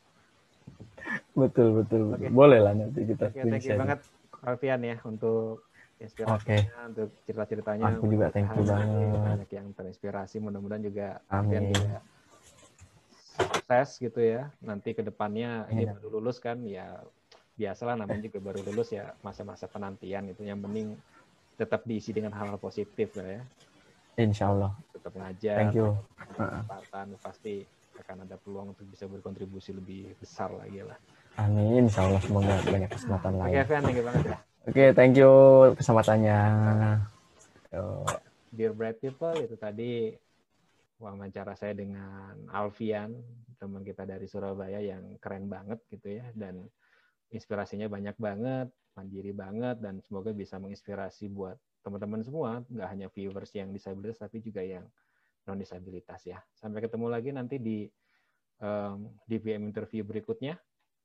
Betul betul betul Oke. boleh lah nanti kita Oke, thank you banget Alfian ya untuk inspirasinya, untuk cerita-ceritanya. Aku juga thank you banget. Banyak yang terinspirasi, mudah-mudahan juga Amin. Alfian juga sukses gitu ya. Nanti ke depannya ini Amin. baru lulus kan, ya biasalah namanya juga baru lulus ya masa-masa penantian itu yang penting tetap diisi dengan hal-hal positif lah ya. insya Allah Tetap ngajar, thank you kesempatan pasti akan ada peluang untuk bisa berkontribusi lebih besar lagi lah. amin insya Allah semoga banyak kesempatan Oke, lain Alfian, thank you banget ya. oke thank you kesempatannya Yo. Dear Bright People itu tadi wawancara saya dengan Alfian teman kita dari Surabaya yang keren banget gitu ya dan inspirasinya banyak banget mandiri banget dan semoga bisa menginspirasi buat teman-teman semua nggak hanya viewers yang disabilitas tapi juga yang non disabilitas ya. Sampai ketemu lagi nanti di em, di VM interview berikutnya.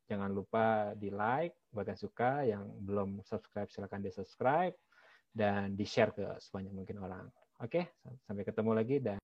Jangan lupa di like buat yang suka. Yang belum subscribe silakan di subscribe dan di share ke sebanyak mungkin orang. Oke, sampai ketemu lagi dan